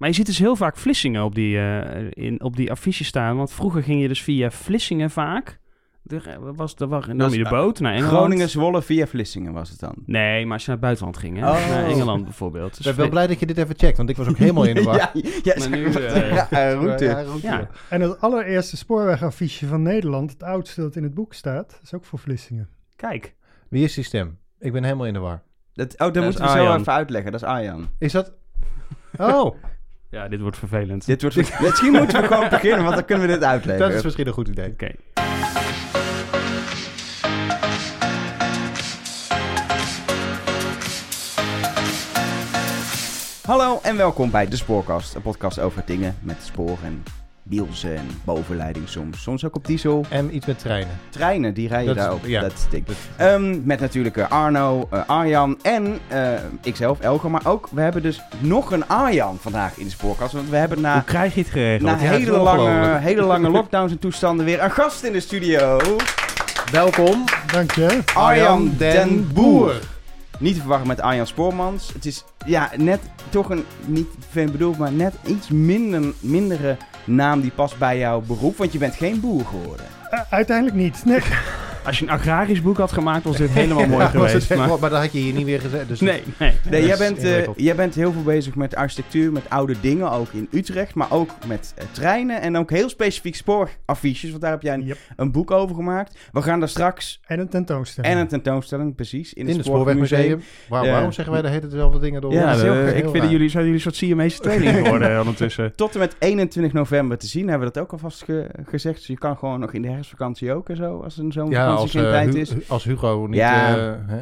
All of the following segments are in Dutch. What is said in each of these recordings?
Maar je ziet dus heel vaak Vlissingen op die, eh, in, op die affiches staan. Want vroeger ging je dus via Vlissingen vaak. Er was, er was, nam Dat je de boot naar Engeland. Groningen, Zwolle via Vlissingen was het dan. Nee, maar als je naar het buitenland ging, hè? Oh. Naar Engeland bijvoorbeeld. Dus Ik ben wel blij dat je dit even checkt, want ik was ook helemaal in de war. ja, ja, Maar nu, eh, ja, eh, route. Ja, route. Ja. En het allereerste spoorwegaffiche van Nederland, het oudste dat in het boek staat, is ook voor Vlissingen. Kijk, Wie is die stem? Ik ben helemaal in de war. Dat, oh, dat is moeten we zo even uitleggen. Dat is Arjan. Is dat... Oh, ja, dit wordt vervelend. Dit wordt, misschien moeten we gewoon beginnen, want dan kunnen we dit uitleggen. dat is misschien een goed idee. Oké. Hallo en welkom bij De Spoorkast. Een podcast over dingen met spoor en wielsen en bovenleiding soms. Soms ook op diesel. En iets met treinen. Treinen, die rijden daar ook. ja. Dat is dik. Ehm, met natuurlijk eh, Arno, eh, Arjan en eh, ikzelf, Elger. Maar ook, we hebben dus nog een Arjan vandaag in de spoorkast. Want we hebben na, Hoe krijg je het geregeld? na ja, het is hele, lange, hele lange lockdowns en toestanden weer een gast in de studio. Welkom, Dank je. Arjan den Boer. Niet te verwarren met Arjan Spoormans. Het is ja, net toch een, niet vervelend bedoeld, maar net iets minder, mindere naam die past bij jouw beroep. Want je bent geen boer geworden. Eh, uiteindelijk niet. Nee. Als je een agrarisch boek had gemaakt, was dit helemaal mooi Ja, geweest. het- maar... Maar dat had je hier niet weer gezegd. Dus Nee, nee. Jij bent, eh, jij bent heel veel bezig met architectuur, met oude dingen, ook in Utrecht. Maar ook met eh, treinen en ook heel specifiek spooraffiches. Want daar heb jij een, Yep. een boek over gemaakt. We gaan daar straks... En een tentoonstelling. En een tentoonstelling, precies. In, in het Spoorwegmuseum. Waar. Waarom zeggen wij de hele dezelfde dingen door? Ja, heel- heel ik vind dat jullie, zijn jullie een soort Siamese tweeling geworden ondertussen. Tot en met 21 november te zien. Hebben we dat ook alvast ge- gezegd. Dus je kan gewoon nog in de herfstvakantie ook en zo. Als een zo'n Ja, als, geen eh, is. Hu- als Hugo niet... Ja. eh, hè?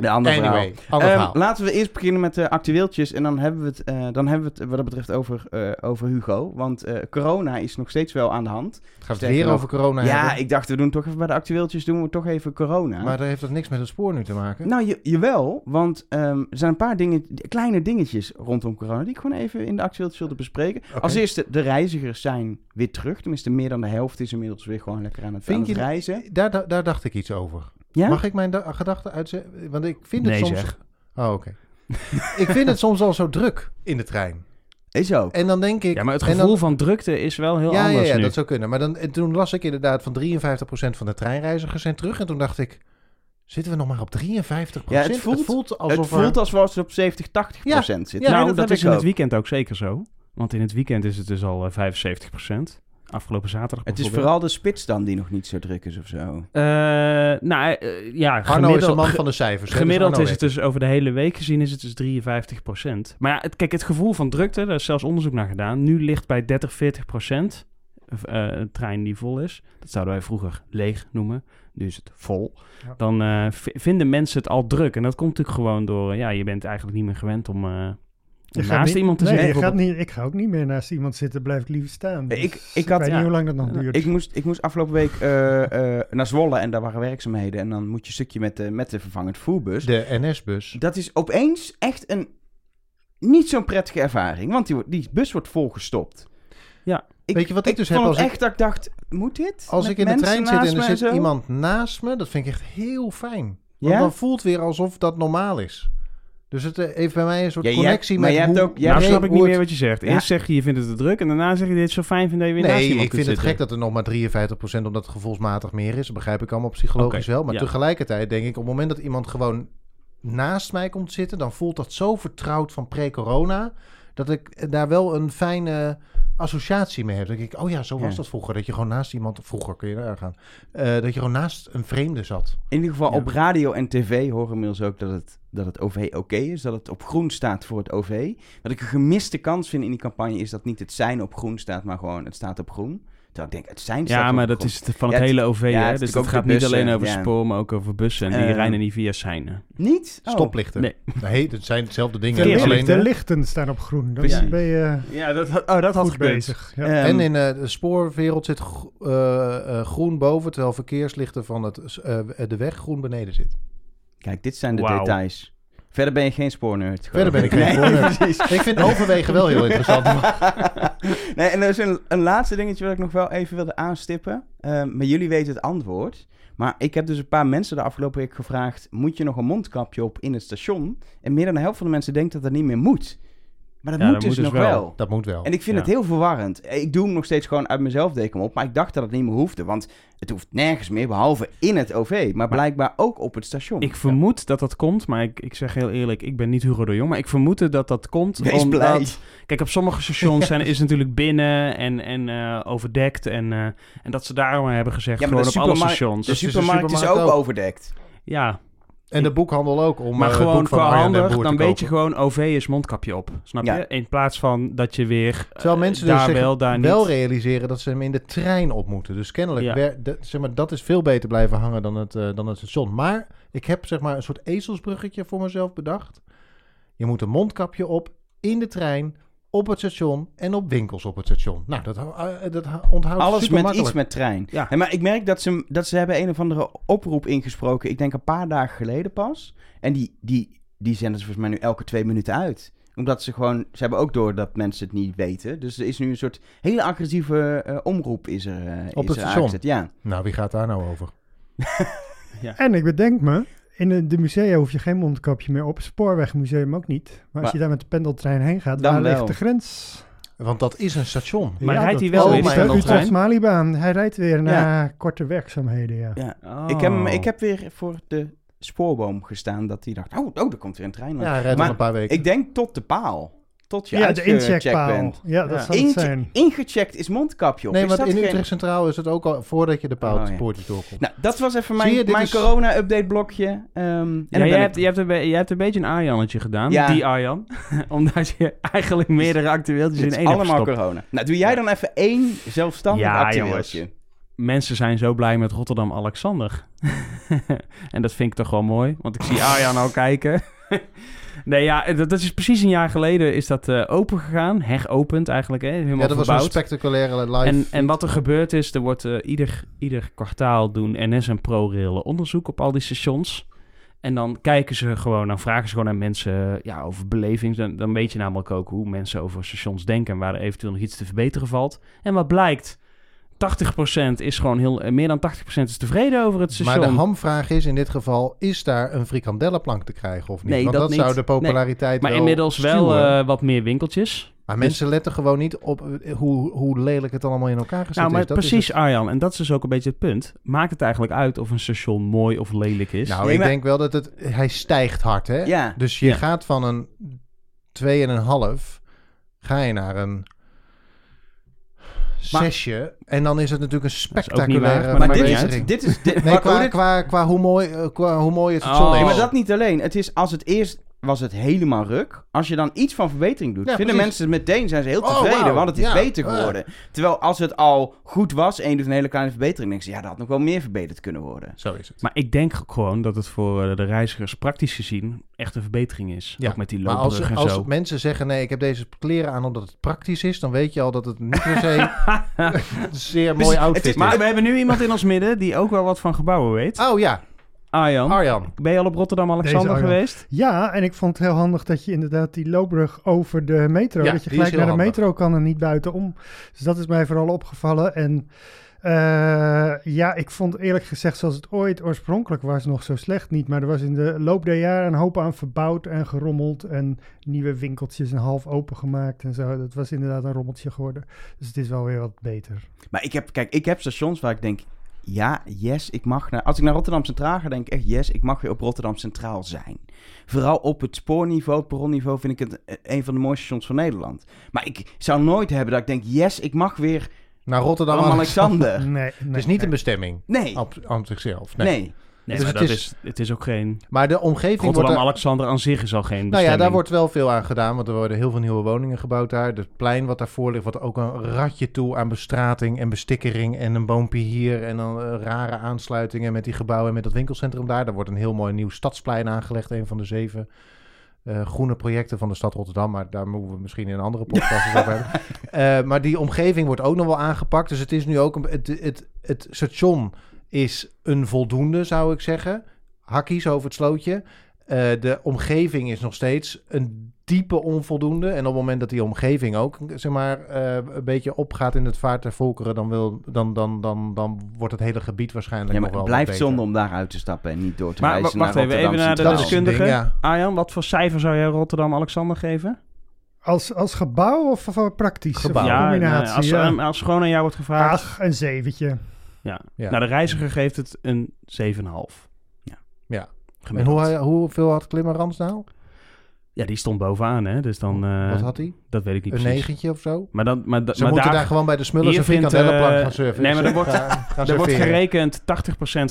De andere Anyway, verhaal. Ehm, laten we eerst beginnen met de actueeltjes. En dan hebben we het, eh, dan hebben we het wat dat betreft over, eh, over Hugo. Want eh, corona is nog steeds wel aan de hand. Gaat het sterker weer over corona ja, hebben? ik dacht we doen toch even bij de actueeltjes doen we toch even corona. Maar dat heeft dat niks met het spoor nu te maken? Nou, je, jawel, want ehm, er zijn een paar dingen, kleine dingetjes rondom corona die ik gewoon even in de actueeltjes wilde bespreken. Als eerste, de reizigers zijn weer terug. Tenminste, meer dan de helft is inmiddels weer gewoon lekker aan het, Vind aan het reizen. Daar, daar, daar dacht ik iets over. Ja? Mag ik mijn da- gedachten uitzetten? Want ik vind het Nee, soms... zeg. Oh, oké. ik vind het soms al zo druk in de trein. Is ook. En dan denk ik... Ja, maar het gevoel dan- van drukte is wel heel ja, anders ja, ja, nu. dat zou kunnen. Maar dan, en toen las ik inderdaad van 53% van de treinreizigers zijn terug. En toen dacht ik, zitten we nog maar op 53%? Ja, het voelt- alsof het voelt er- alsof we op 70, 80 Ja. procent zitten. Ja, nou, nee, dat, is in het weekend ook zeker zo. Want in het weekend is het dus al eh, 75%. Afgelopen zaterdag Het is vooral de spits dan die nog niet zo druk is of zo. Eh, nou, eh, ja, Arno is de man van de cijfers. dus gemiddeld is het dus over de hele week gezien is het dus 53%. Maar ja, het, kijk, het gevoel van drukte, daar is zelfs onderzoek naar gedaan. Nu ligt bij 30, 40% eh, een trein die vol is. Dat zouden wij vroeger leeg noemen. Nu is het vol. Ja. Dan eh, vinden mensen het al druk. En dat komt natuurlijk gewoon door... ja, je bent eigenlijk niet meer gewend om, eh, om Je naast niet- iemand te nee, zitten. je gaat niet, ik ga ook niet meer naast iemand zitten, blijf ik liever staan. Ik- Dus ik had- weet ja. niet hoe lang dat nog duurt. Ik moest, ik moest afgelopen week eh, eh, naar Zwolle en daar waren werkzaamheden. En dan moet je een stukje met de, met de vervangend voerbus. De NS-bus. Dat is opeens echt een niet zo'n prettige ervaring. Want die, die bus wordt volgestopt. Ja. Ik, Weet je wat ik dus heb als het ik- echt dat ik dacht, moet dit? Als Met ik in de trein zit en er zit zo? iemand naast me, dat vind ik echt heel fijn. Want Ja? dan voelt weer alsof dat normaal is. Dus het eh, heeft bij mij een soort Ja, connectie maar met jij hebt hoe... ook- jij nou hebt- snap ik niet meer wat je zegt. Ja. Eerst zeg je, je vindt het te druk. En daarna zeg je, dit is zo fijn vind dat je weer naast Nee, iemand ik vind het zitten. gek dat er nog maar 53% omdat het gevoelsmatig meer is. Dat begrijp ik allemaal psychologisch wel. Maar ja. tegelijkertijd denk ik, op het moment dat iemand gewoon naast mij komt zitten, dan voelt dat zo vertrouwd van pre-corona, dat ik daar wel een fijne associatie mee heb. Dat ik, oh ja, zo was Ja. dat vroeger. Dat je gewoon naast iemand, vroeger kun je daar gaan, eh, dat je gewoon naast een vreemde zat. In ieder geval Ja. op radio en tv horen inmiddels ook dat het, dat het OV oké is. Dat het op groen staat voor het OV. Wat ik een gemiste kans vind in die campagne is dat niet het zijn op groen staat, maar gewoon het staat op groen. Terwijl ik denk, het zijn staat Ja, maar dat is het van Ja, het het- hele OV, ja, het hè? Dus dat ook gaat niet alleen over ja. spoor, maar ook over bussen. En die Eh, rijden niet via seinen. Niet? Oh. Stoplichten. Nee. Nee, het zijn hetzelfde dingen. de, Alleen, de lichten staan op groen. Dan Precies. ben je Ja, dat, had- oh, dat had goed gekund. bezig. Ja. Ehm, En in eh, de spoorwereld zit eh, eh, groen boven, terwijl verkeerslichten van het, eh, de weg groen beneden zit. Kijk, dit zijn de details. Verder ben je geen spoornerd. Verder ben ik geen Nee, spoornerd. precies. Ik vind overwegen wel heel interessant. nee, en er is een, een laatste dingetje wat ik nog wel even wilde aanstippen. Ehm, maar jullie weten het antwoord. Maar ik heb dus een paar mensen de afgelopen week gevraagd... moet je nog een mondkapje op in het station? En meer dan de helft van de mensen denkt dat dat niet meer moet. Maar dat Ja, moet dat dus moet nog dus wel. wel. Dat moet wel. En ik vind Ja. het heel verwarrend. Ik doe hem nog steeds gewoon uit mezelf deken op. Maar ik dacht dat het niet meer hoefde. Want het hoeft nergens meer, behalve in het OV. Maar blijkbaar ook op het station. Ik vermoed dat dat komt, maar ik, ik zeg heel eerlijk, ik ben niet Hugo de Jong, maar ik vermoed dat dat komt Wees omdat... blij. Kijk, op sommige stations zijn, is het natuurlijk binnen en, en eh, overdekt en, eh, en dat ze daarom hebben gezegd, Ja, maar gewoon op alle stations. De Dus de supermarkt is ook ook. overdekt. Ja, En de boekhandel ook. Om maar eh, gewoon boek van qua handig, Boer dan weet je gewoon, OV is mondkapje op, snap Ja. je? In plaats van dat je weer eh, Terwijl mensen dus daar zich wel, daar wel niet... realiseren dat ze hem in de trein op moeten. Dus kennelijk, Ja. wer- de- zeg maar, dat is veel beter blijven hangen dan het, eh, dan het station. Maar ik heb zeg maar een soort ezelsbruggetje voor mezelf bedacht. Je moet een mondkapje op in de trein, op het station en op winkels op het station. Nou, dat, eh, dat onthoudt Alles super met makkelijk. iets met trein. Ja. Hey, maar ik merk dat ze, dat ze hebben een of andere oproep ingesproken. Ik denk een paar dagen geleden pas. En die, die, die zenden ze volgens mij nu elke twee minuten uit. Omdat ze gewoon... Ze hebben ook door dat mensen het niet weten. Dus er is nu een soort hele agressieve eh, omroep is er, eh, Op is het er station. aangezet. Ja. Nou, wie gaat daar nou over? En ik bedenk me, in de, de musea hoef je geen mondkapje meer op. Spoorwegmuseum ook niet. Maar als je daar met de pendeltrein heen gaat, Dan waar ligt de grens? Want dat is een station. Maar Ja, rijdt hij wel weer? Utrecht Malibaan. Hij rijdt weer na korte werkzaamheden, ja. ja. Oh. Ik, heb, ik heb weer voor de spoorboom gestaan dat hij dacht... Oh, oh, er komt weer een trein. Ja, hij rijdt Maar een paar weken. Ik denk tot de paal. Tot je Ja, de uitgecheckt incheckpaal. bent. Ja, dat Ja. zal het zijn. ingecheckt is mondkapje op. nee, want in geen- Utrecht Centraal is het ook al voordat je de Oh, ja. poortjes doorkomt. Nou, dat was even mijn, je, mijn is- corona-update blokje. Ehm, en Ja, jij, hebt, jij, hebt een, jij hebt een beetje een Arjannetje gedaan, Ja. die Arjan. Omdat je eigenlijk meerdere actueeltjes in één hebt allemaal corona. Nou, doe jij dan even één zelfstandig Ja, actueeltje. Mensen zijn zo blij met Rotterdam-Alexander. en dat vind ik toch wel mooi, want ik zie Arjan al kijken. nee, ja, dat, dat is precies een jaar geleden is dat eh open gegaan. Heropend eigenlijk, hè? helemaal Ja, dat was een spectaculaire live. En, en wat er gebeurd is, er wordt eh, ieder, ieder kwartaal doen NS en ProRail onderzoek op al die stations. En dan kijken ze gewoon, dan vragen ze gewoon aan mensen eh, ja, over beleving. Dan, dan weet je namelijk ook hoe mensen over stations denken en waar er eventueel nog iets te verbeteren valt. En wat blijkt, 80% is gewoon heel, eh, meer dan 80% is tevreden over het station. Maar de hamvraag is in dit geval, is daar een frikandellenplank te krijgen of niet? Nee, Want dat dat, niet. zou de populariteit maar wel inmiddels wel eh, wat meer winkeltjes. maar mensen letten gewoon niet op eh, hoe, hoe lelijk het allemaal in elkaar gezet Nou, maar is. Dat is precies het. Arjan, en dat is dus ook een beetje het punt. Maakt het eigenlijk uit of een station mooi of lelijk is? Nou, Nee, ik maar- denk wel dat het... Hij stijgt hard, hè? Ja. Dus je Ja. gaat van een 2,5... Ga je naar een... Zesje. En dan is het natuurlijk een spectaculaire waar, Maar dit dit is... Dit, Nee, qua, qua, qua, hoe mooi, eh, qua hoe mooi het Oh. is. Nee, maar dat niet alleen. Het is als het eerst was het helemaal ruk. Als je dan iets van verbetering doet, Ja, vinden precies. mensen meteen zijn ze heel Oh, tevreden, want het is Ja, beter ja. geworden. Terwijl als het al goed was en je doet een hele kleine verbetering, denk je, ja, dat had nog wel meer verbeterd kunnen worden. Zo is het. Maar ik denk gewoon dat het voor eh, de reizigers praktisch gezien echt een verbetering is. Ja, Ook met die Maar als, loopbrug en als zo. mensen zeggen, nee, ik heb deze kleren aan omdat het praktisch is, dan weet je al dat het niet per se een zeer mooi het outfit is- is. Maar we hebben nu iemand in ons midden die ook wel wat van gebouwen weet. Oh ja, Arjan, Arjan. ben je al op Rotterdam-Alexander geweest? Ja, en ik vond het heel handig dat je inderdaad die loopbrug over de metro, Ja, dat je gelijk naar de metro kan en niet buitenom. Dus dat is mij vooral opgevallen. En eh, ja, ik vond eerlijk gezegd, zoals het ooit oorspronkelijk was, nog zo slecht niet. Maar er was in de loop der jaren een hoop aan verbouwd en gerommeld en nieuwe winkeltjes en half open gemaakt en zo. Dat was inderdaad een rommeltje geworden. Dus het is wel weer wat beter. Maar ik heb, kijk, ik heb stations waar ik denk, ja, yes, ik mag naar... Als ik naar Rotterdam Centraal ga, denk ik echt, yes, ik mag weer op Rotterdam Centraal zijn. Vooral op het spoorniveau, het perronniveau, vind ik het eh, een van de mooiste stations van Nederland. Maar ik zou nooit hebben dat ik denk, yes, ik mag weer Naar Rotterdam. Rotterdam Alexander. Nee, nee, Het is niet nee. een bestemming Nee, op, aan zichzelf. Nee. nee. Nee, Dus maar het dat is- is, het is ook geen... Maar de omgeving er- Rotterdam-Alexander aan zich is al geen Nou ja, daar wordt wel veel aan gedaan, want er worden heel veel nieuwe woningen gebouwd daar. Het plein wat daarvoor ligt, wordt ook een ratje toe aan bestrating en bestikkering en een boompje hier en dan eh, rare aansluitingen met die gebouwen en met dat winkelcentrum daar. Daar wordt een heel mooi nieuw stadsplein aangelegd, een van de zeven eh, groene projecten van de stad Rotterdam, maar daar moeten we misschien in een andere podcast over hebben. Eh, maar die omgeving wordt ook nog wel aangepakt, dus het is nu ook een, het, het, het station is een voldoende, zou ik zeggen. Hakkies over het slootje. Eh, de omgeving is nog steeds een diepe onvoldoende. En op het moment dat die omgeving ook zeg maar, eh, een beetje opgaat in het vaart der volkeren, dan, wil, dan, dan, dan, dan wordt het hele gebied waarschijnlijk Ja, nog maar wel het blijft beter. zonde om daar uit te stappen en niet door te Maar reizen wa- wacht naar even, even Rotterdam naar de deskundige. ja. Arjan, wat voor cijfer zou jij Rotterdam-Alexander geven? Als, als gebouw of, of praktisch? Gebouw. Of ja, combinatie? als, ja. als gewoon aan jou wordt gevraagd. Ach, een zeventje. Ja. Ja. Nou, de reiziger geeft het een 7,5. Ja. Ja. En hoe, hoeveel had Klimmerans nou? Ja, die stond bovenaan, hè. Dus dan... eh, Wat had hij? Dat weet ik niet Een precies. negentje of zo? Maar, dan, maar, Ze maar moeten daar, daar gewoon bij de Smullers hier een vindt, frikandellenplank eh, gaan surfen. nee, maar er wordt- Gaan- er wordt gerekend 80%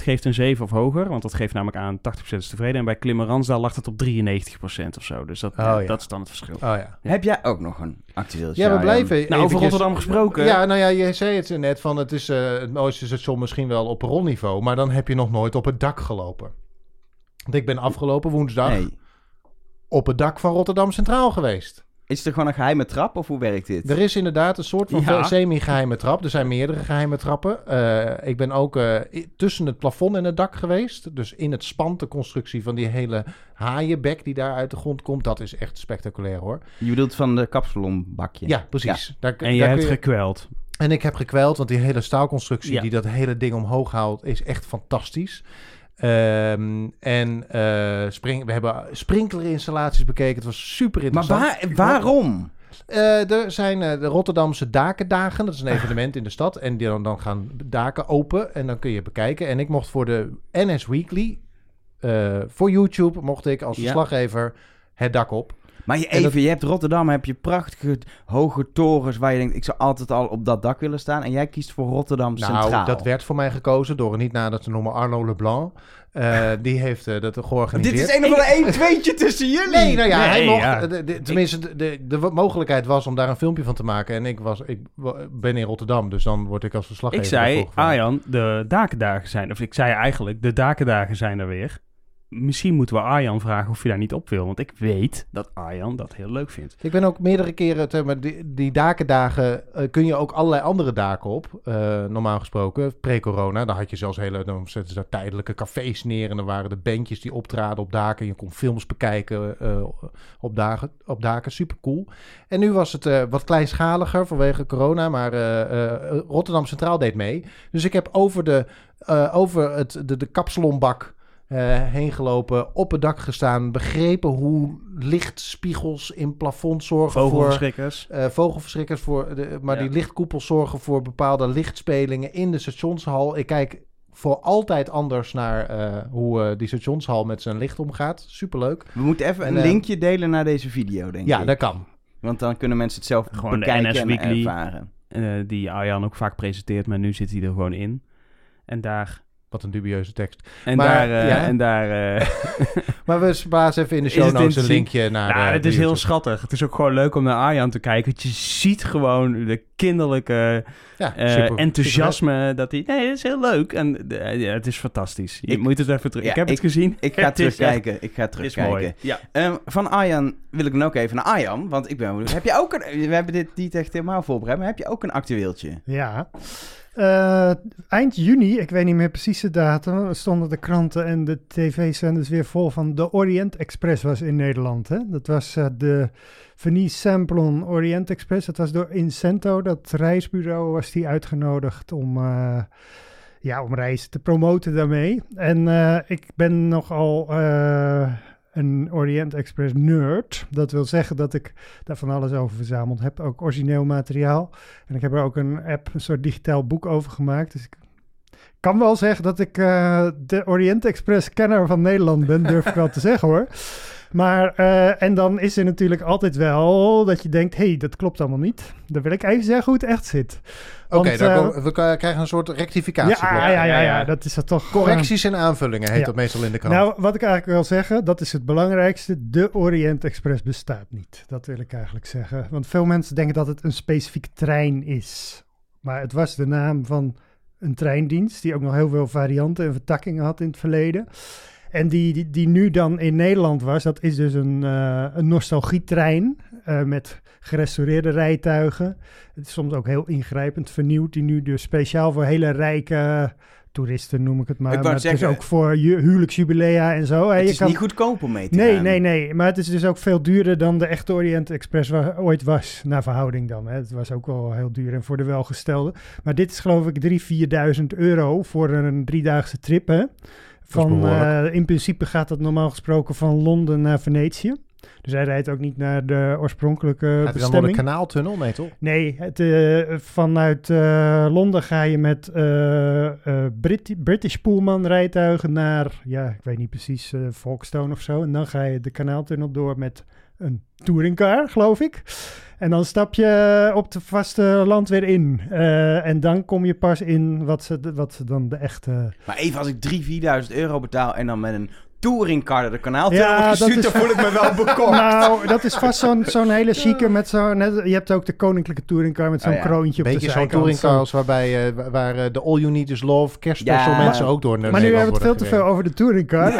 geeft een 7 of hoger. Want dat geeft namelijk aan 80% is tevreden. En bij Klimmerans lag het op 93% of zo. Dus dat, Oh, ja. dat is dan het verschil. Oh ja. Heb jij ook nog een actueeltje? Ja, we blijven Nou, over Rotterdam gesproken. Ja, nou ja, je zei het net van het is eh, het mooiste station misschien wel op rolniveau, maar dan heb je nog nooit op het dak gelopen. Want ik ben afgelopen woensdag Nee. Op het dak van Rotterdam Centraal geweest. Is er gewoon een geheime trap of hoe werkt dit? Er is inderdaad een soort van Ja. semi-geheime trap. Er zijn meerdere geheime trappen. Eh, ik ben ook eh, tussen het plafond en het dak geweest. Dus in het spant, de constructie van die hele haaienbek die daar uit de grond komt. Dat is echt spectaculair hoor. Je bedoelt van de kapsalonbakje? Ja, precies. Daar, En je daar hebt je- gekweld. En ik heb gekweld, want die hele staalconstructie Ja. die dat hele ding omhoog houdt, is echt fantastisch. Ehm, en eh, spring, we hebben sprinklerinstallaties bekeken. Het was super Maar interessant. waar, waarom? Eh, er zijn eh, de Rotterdamse Dakendagen. Dat is een evenement in de stad. En die dan, dan gaan daken open en dan kun je bekijken. En ik mocht voor de NS Weekly, voor YouTube, mocht ik als Ja. verslaggever het dak op. Maar je, even, je hebt Rotterdam, heb je prachtige hoge torens waar je denkt, ik zou altijd al op dat dak willen staan. En jij kiest voor Rotterdam Centraal. Nou, dat werd voor mij gekozen door een niet nader te noemen Arno Leblanc. Eh, die heeft eh, dat georganiseerd. Dit is een of andere 1 tweetje tussen jullie. Nee, nou ja, Nee, hij mocht. ja. de- de- tenminste, de, de, de mogelijkheid was om daar een filmpje van te maken. En ik, was, ik ben in Rotterdam, dus dan word ik als verslaggever. Ik zei. Arjan, de dakendagen zijn... Of ik zei eigenlijk, de dakendagen zijn er weer. Misschien moeten we Arjan vragen of je daar niet op wil. Want ik weet dat Arjan dat heel leuk vindt. Ik ben ook meerdere keren, die, die dakendagen eh, kun je ook allerlei andere daken op. eh, normaal gesproken, pre-corona. Dan had je zelfs hele, dan zetten ze daar tijdelijke cafés neer. En dan waren de bandjes die optraden op daken. Je kon films bekijken eh, op, daken, op daken. Super cool. En nu was het wat kleinschaliger vanwege corona. Maar Rotterdam Centraal deed mee. Dus ik heb over, de, over het, de, de kapsalonbak eh, heen gelopen, op het dak gestaan, begrepen hoe lichtspiegels in plafond zorgen voor Vogelverschrikkers. eh, vogelverschrikkers, voor de, maar Ja. die lichtkoepels zorgen voor bepaalde lichtspelingen in de stationshal. Ik kijk voor altijd anders naar eh, hoe eh, die stationshal met zijn licht omgaat. Superleuk. We moeten even En, een linkje delen naar deze video, denk Ja, ik. dat kan. Want dan kunnen mensen het zelf Gewoon de bekijken NS en ervaren. eh, die Arjan ook vaak presenteert, maar nu zit hij er gewoon in. En daar... Wat een dubieuze tekst. En Maar, daar... eh, ja. en daar eh, Maar we plaatsen even in de show notes te een linkje naar nou, eh, het is heel schattig. Het is ook gewoon leuk om naar Arjan te kijken. Want je ziet gewoon de kinderlijke ja, eh, super- enthousiasme. dat hij, nee, het is heel leuk. En ja, het is fantastisch. Je Ik- moet het even terug. ja, ik heb ik- het gezien. Ik ga terugkijken. Ik ga echt- Het is terugkijken. mooi. Ja. Ehm, van Arjan wil ik dan ook even naar Arjan. Want ik ben. Heb je ook een... We hebben dit niet echt helemaal voorbereid. Maar heb je ook een actueeltje? Ja. Eh, eind juni, ik weet niet meer precies de datum, stonden de kranten en de tv-zenders weer vol van de Orient Express was in Nederland. Hè? Dat was eh, de Venice Samplon Orient Express. Dat was door Incento, dat reisbureau, was die uitgenodigd om, eh, ja, om reizen te promoten daarmee. En ik ben nogal een Orient Express nerd. Dat wil zeggen dat ik daar van alles over verzameld heb, ook origineel materiaal. En ik heb er ook een app, een soort digitaal boek over gemaakt. Dus ik kan wel zeggen dat ik eh, de Orient Express kenner van Nederland ben, durf ik wel te zeggen hoor. Maar, eh, en dan is er natuurlijk altijd wel dat je denkt, hé, hey, dat klopt allemaal niet. Dan wil ik even zeggen hoe het echt zit. Oké, eh, we krijgen een soort rectificatie. ja, ja, ja, ja, dat is dat toch. Correcties en aanvullingen heet Ja. dat meestal in de krant. Nou, wat ik eigenlijk wil zeggen, dat is het belangrijkste. De Orient Express bestaat niet. Dat wil ik eigenlijk zeggen. Want veel mensen denken dat het een specifiek trein is. Maar het was de naam van een treindienst die ook nog heel veel varianten en vertakkingen had in het verleden. En die, die, die nu dan in Nederland was, dat is dus een, eh een nostalgietrein eh, met gerestaureerde rijtuigen. Het is soms ook heel ingrijpend vernieuwd, die nu dus speciaal voor hele rijke toeristen noem ik het maar. Ik maar het zeggen- is ook voor ju- huwelijksjubilea en zo. Het Je is kan- niet goedkoop om mee te Nee, gaan. nee, nee. Maar het is dus ook veel duurder dan de echte Orient Express wa- ooit was. Naar verhouding dan. Hè. Het was ook wel heel duur en voor de welgestelde. Maar dit is geloof ik 3.000, 4.000 euro voor een driedaagse trip. Hè. Van, eh, in principe gaat dat normaal gesproken van Londen naar Venetië. Dus hij rijdt ook niet naar de oorspronkelijke Gaat hij dan door de bestemming. kanaaltunnel? Nee, toch? Nee, het, eh, vanuit eh, Londen ga je met Brit- British Pullman rijtuigen naar, ja, ik weet niet precies, Folkestone of zo. En dan ga je de kanaaltunnel door met een touringcar, geloof ik. En dan stap je op het vaste land weer in. Eh, en dan kom je pas in wat ze, wat dan de echte... Maar even als ik 3.000, 4.000 euro betaal en dan met een touringcar door de kanaal Ja, ja, dat gestuurd, is- voel ik me wel bekocht. Nou, dat is vast zo'n zo'n hele chique met zo'n... net- Je hebt ook de koninklijke touringcar met zo'n Oh ja. kroontje op de Beetje zo'n zijkant. touringcars waarbij eh, wa- waar eh, de All You Need Is Love kerstspecial Ja. mensen ook door Maar nu hebben we het veel te veel over de touringcar.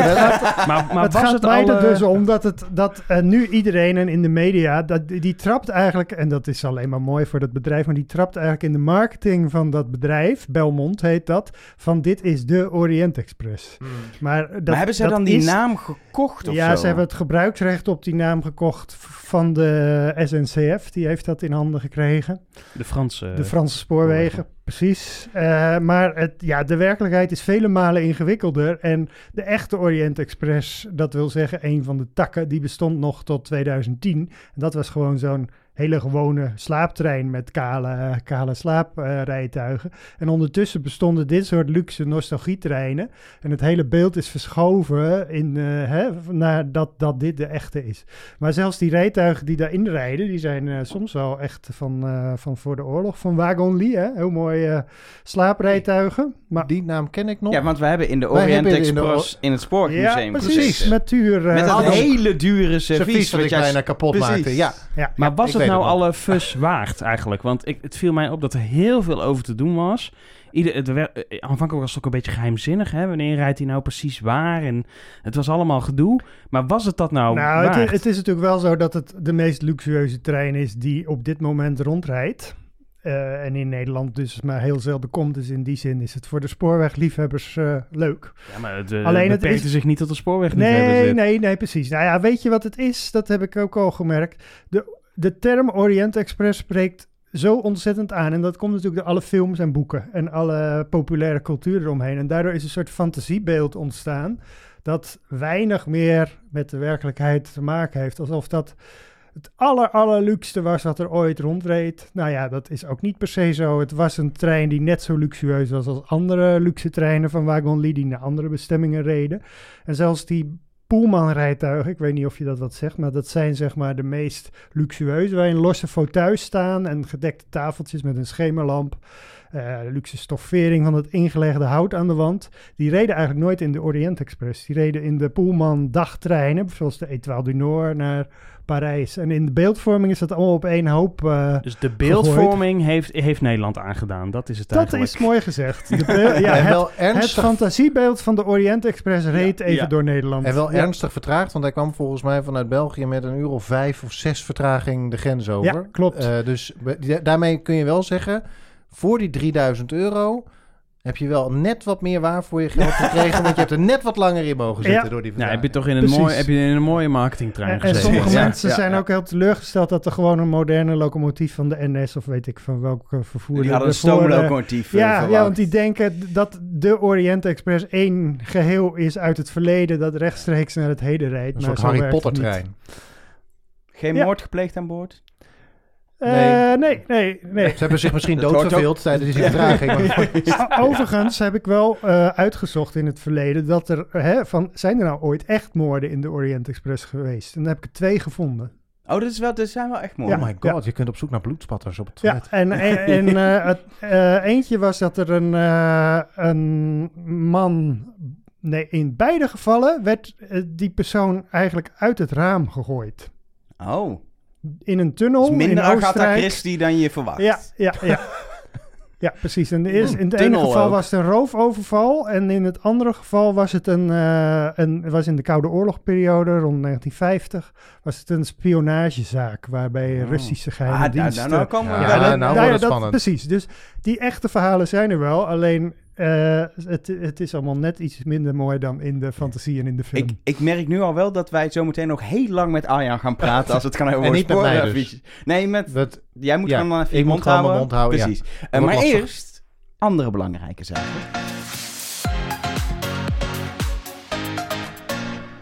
Maar, maar het was gaat het mij er eh, dus om dat, het, dat nu iedereen en in de media, dat, die trapt eigenlijk, en dat is alleen maar mooi voor dat bedrijf, maar die trapt eigenlijk in de marketing van dat bedrijf, Belmont heet dat, van dit is de Orient Express. Maar, dat, maar hebben ze dat dan die is- naam gekocht of Ja, zo? ze hebben het gebruiksrecht op die naam gekocht van de SNCF. Die heeft dat in handen gekregen. De Franse... De Franse spoorwegen, precies. Eh, maar het, ja, de werkelijkheid is vele malen ingewikkelder. En de echte Orient Express, dat wil zeggen een van de takken, die bestond nog tot 2010. En dat was gewoon zo'n hele gewone slaaptrein met kale, kale slaaprijtuigen. en ondertussen bestonden dit soort luxe nostalgietreinen. En het hele beeld is verschoven in, eh, hè, naar dat, dat dit de echte is. Maar zelfs die rijtuigen die daarin rijden, die zijn eh, soms wel echt van, eh, van voor de oorlog. Van Wagon Lee, hè? heel mooi eh, slaaprijtuigen. Maar Die naam ken ik nog. Ja, want we hebben in de Orient hebben in de Express in het Spoorwegmuseum ja, precies. gezeten. Met tuur. eh, Met dat alles. hele dure servies servies. wat ik jij- bijna kapot maakte. Ja, ja, Maar was ik het nou alle fus waard eigenlijk? Want ik, het viel mij op dat er heel veel over te doen was. Ieder, het wer- eh, aanvankelijk was het ook een beetje geheimzinnig. Hè? Wanneer rijdt hij nou precies waar? En het was allemaal gedoe. Maar was het dat nou, Nou, het, waard? is- het is natuurlijk wel zo dat het de meest luxueuze trein is die op dit moment rondrijdt. Eh, en in Nederland dus maar heel zelden komt. Dus in die zin is het voor de spoorwegliefhebbers eh, leuk. ja, maar het, eh, Alleen het is- zich niet tot de spoorweg. Nee, nee, nee, precies. Nou ja, weet je wat het is? Dat heb ik ook al gemerkt. De, de term Orient Express spreekt zo ontzettend aan. En dat komt natuurlijk door alle films en boeken en alle populaire cultuur eromheen. En daardoor is een soort fantasiebeeld ontstaan dat weinig meer met de werkelijkheid te maken heeft. Alsof dat het aller, was wat er ooit rondreed. Nou ja, dat is ook niet per se zo. Het was een trein die net zo luxueus was als andere luxe treinen van Wagon Lee die naar andere bestemmingen reden. En zelfs die Pullman-rijtuigen, ik weet niet of je dat wat zegt, maar dat zijn zeg maar de meest luxueuze, waarin losse fauteuils staan en gedekte tafeltjes met een schemerlamp. Eh, luxe stoffering van het ingelegde hout aan de wand. Die reden eigenlijk nooit in de Orient Express. Die reden in de Pullman dagtreinen, zoals de Étoile du Nord naar Parijs. En in de beeldvorming is dat allemaal op één hoop. eh, Dus de beeldvorming heeft, heeft Nederland aangedaan. Dat is het dat eigenlijk. is mooi gezegd. De ja, en het, wel het fantasiebeeld van de Orient Express reed Ja, even ja. door Nederland. en wel Ja. ernstig vertraagd, want hij kwam volgens mij vanuit België met een uur of vijf of zes vertraging de grens over. Ja, klopt. Eh, dus daarmee kun je wel zeggen, voor die 3000 euro heb je wel net wat meer waar voor je geld gekregen, want je hebt er net wat langer in mogen zitten Ja. door die Ja, heb je toch in een, mooi, heb je in een mooie marketingtrein En, en gezeten. sommige Ja, mensen ja, zijn ja. ook heel teleurgesteld dat er gewoon een moderne locomotief van de NS of weet ik van welke vervoer. Die hadden een stoomlocomotief eh, Ja, ja, want die denken dat de Orient Express één geheel is uit het verleden dat rechtstreeks naar het heden rijdt. Een maar soort Harry werkt het Potter niet. trein. Geen Ja. moord gepleegd aan boord? Eh, Nee. nee, nee, nee. Ze hebben zich misschien doodverveeld tijdens die vertraging. maar- Overigens heb ik wel eh, uitgezocht in het verleden dat er, hè, van, zijn er nou ooit echt moorden in de Orient Express geweest? En dan heb ik er twee gevonden. Oh, dat, is wel, dat zijn wel echt mooi. Ja. Oh my god, je kunt op zoek naar bloedspatters op het Ja, toilet. en, en, en, eh, het, eentje was dat er een, eh, een man. Nee, in beide gevallen werd die persoon eigenlijk uit het raam gegooid. Oh, In een tunnel is minder in Agatha Oostenrijk. Christie dan je verwacht. Ja, ja, ja. Ja, precies. En de eerste, in het ene geval ook. was het een roofoverval. En in het andere geval was het een, eh, een was in de Koude Oorlogperiode rond 1950. Was het een spionagezaak waarbij Oh. Russische Ah, geheime daar, diensten... daar nou komen we Ja, wel nou, nou dat- spannend. Precies. Dus die echte verhalen zijn er wel. Alleen eh, het, het is allemaal net iets minder mooi dan in de fantasie en in de film. Ik, ik merk nu al wel dat wij zo meteen nog heel lang met Arjan gaan praten als het gaan over En niet met mij dus. Nee, met, Dat, jij moet Ja, gewoon even ik mond houden. mijn mond houden. Precies. Eh, maar lastig. eerst andere belangrijke zaken.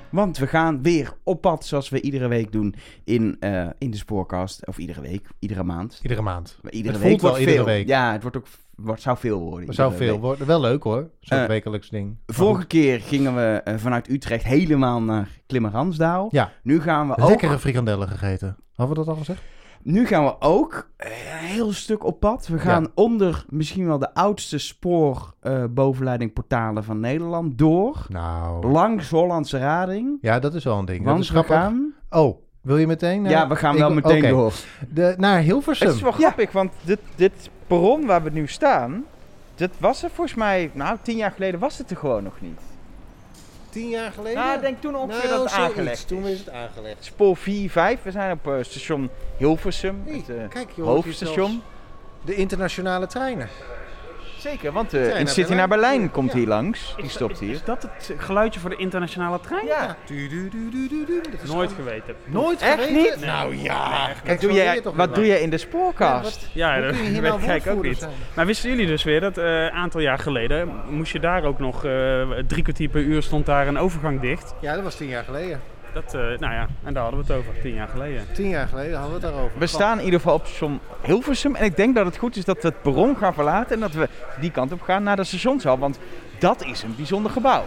Want we gaan weer op pad, zoals we iedere week doen in, eh, in de Spoorkast. Of iedere week, iedere maand. Iedere maand. Maar Iedere Het week voelt wel iedere veel. week. Ja, het wordt ook wordt, zou veel worden. Dat zou veel week. worden. Wel leuk hoor, zo'n Eh, wekelijks ding. Vorige keer gingen we eh, vanuit Utrecht helemaal naar Klimmerhansdaal. Ja. Nu gaan we ook... Lekkere frikandellen gegeten. Hadden we dat al gezegd? Nu gaan we ook eh, een heel stuk op pad. We gaan onder misschien wel de oudste spoor eh, bovenleidingportalen van Nederland door. Nou, Langs Hollandse Rading. ja, dat is wel een ding. Dat Want is we grappig. gaan... Oh, wil je meteen? eh, ja, we gaan ik- wel meteen oké. door. De, naar Hilversum. Het is wel grappig, want dit, dit perron waar we nu staan, dit was er volgens mij, nou tien jaar geleden was het er gewoon nog niet. Tien jaar geleden? Nou, ik denk toen ongeveer Nou, dat het zoiets. aangelegd Toen is. het aangelegd. Spoor 4, 5, we zijn op eh, station Hilversum, Hey, het eh, kijk, hoofdstation. De internationale treinen. Zeker, want de naar Intercity naar Berlijn. Komt Ja. hier langs, die Is- stopt hier. Is dat het geluidje voor de internationale trein? Ja. Dat is Nooit gewoon- geweten. Nooit Echt geweten? niet? Nou ja. wat Kijk, doe jij, je wat doe jij in de spoorkast? Ja, Hoe dat kun je hier weet nou ik ook niet. zijn? Maar wisten jullie dus weer dat een aantal jaar geleden moest je daar ook nog eh, drie kwartier per uur stond daar een overgang dicht. Ja, dat was tien jaar geleden. Dat, eh, nou ja, en daar hadden we het over, tien jaar geleden. Tien jaar geleden hadden we het daarover. We staan in ieder geval op station Hilversum en ik denk dat het goed is dat we het perron gaan verlaten en dat we die kant op gaan naar de stationshal, want dat is een bijzonder gebouw.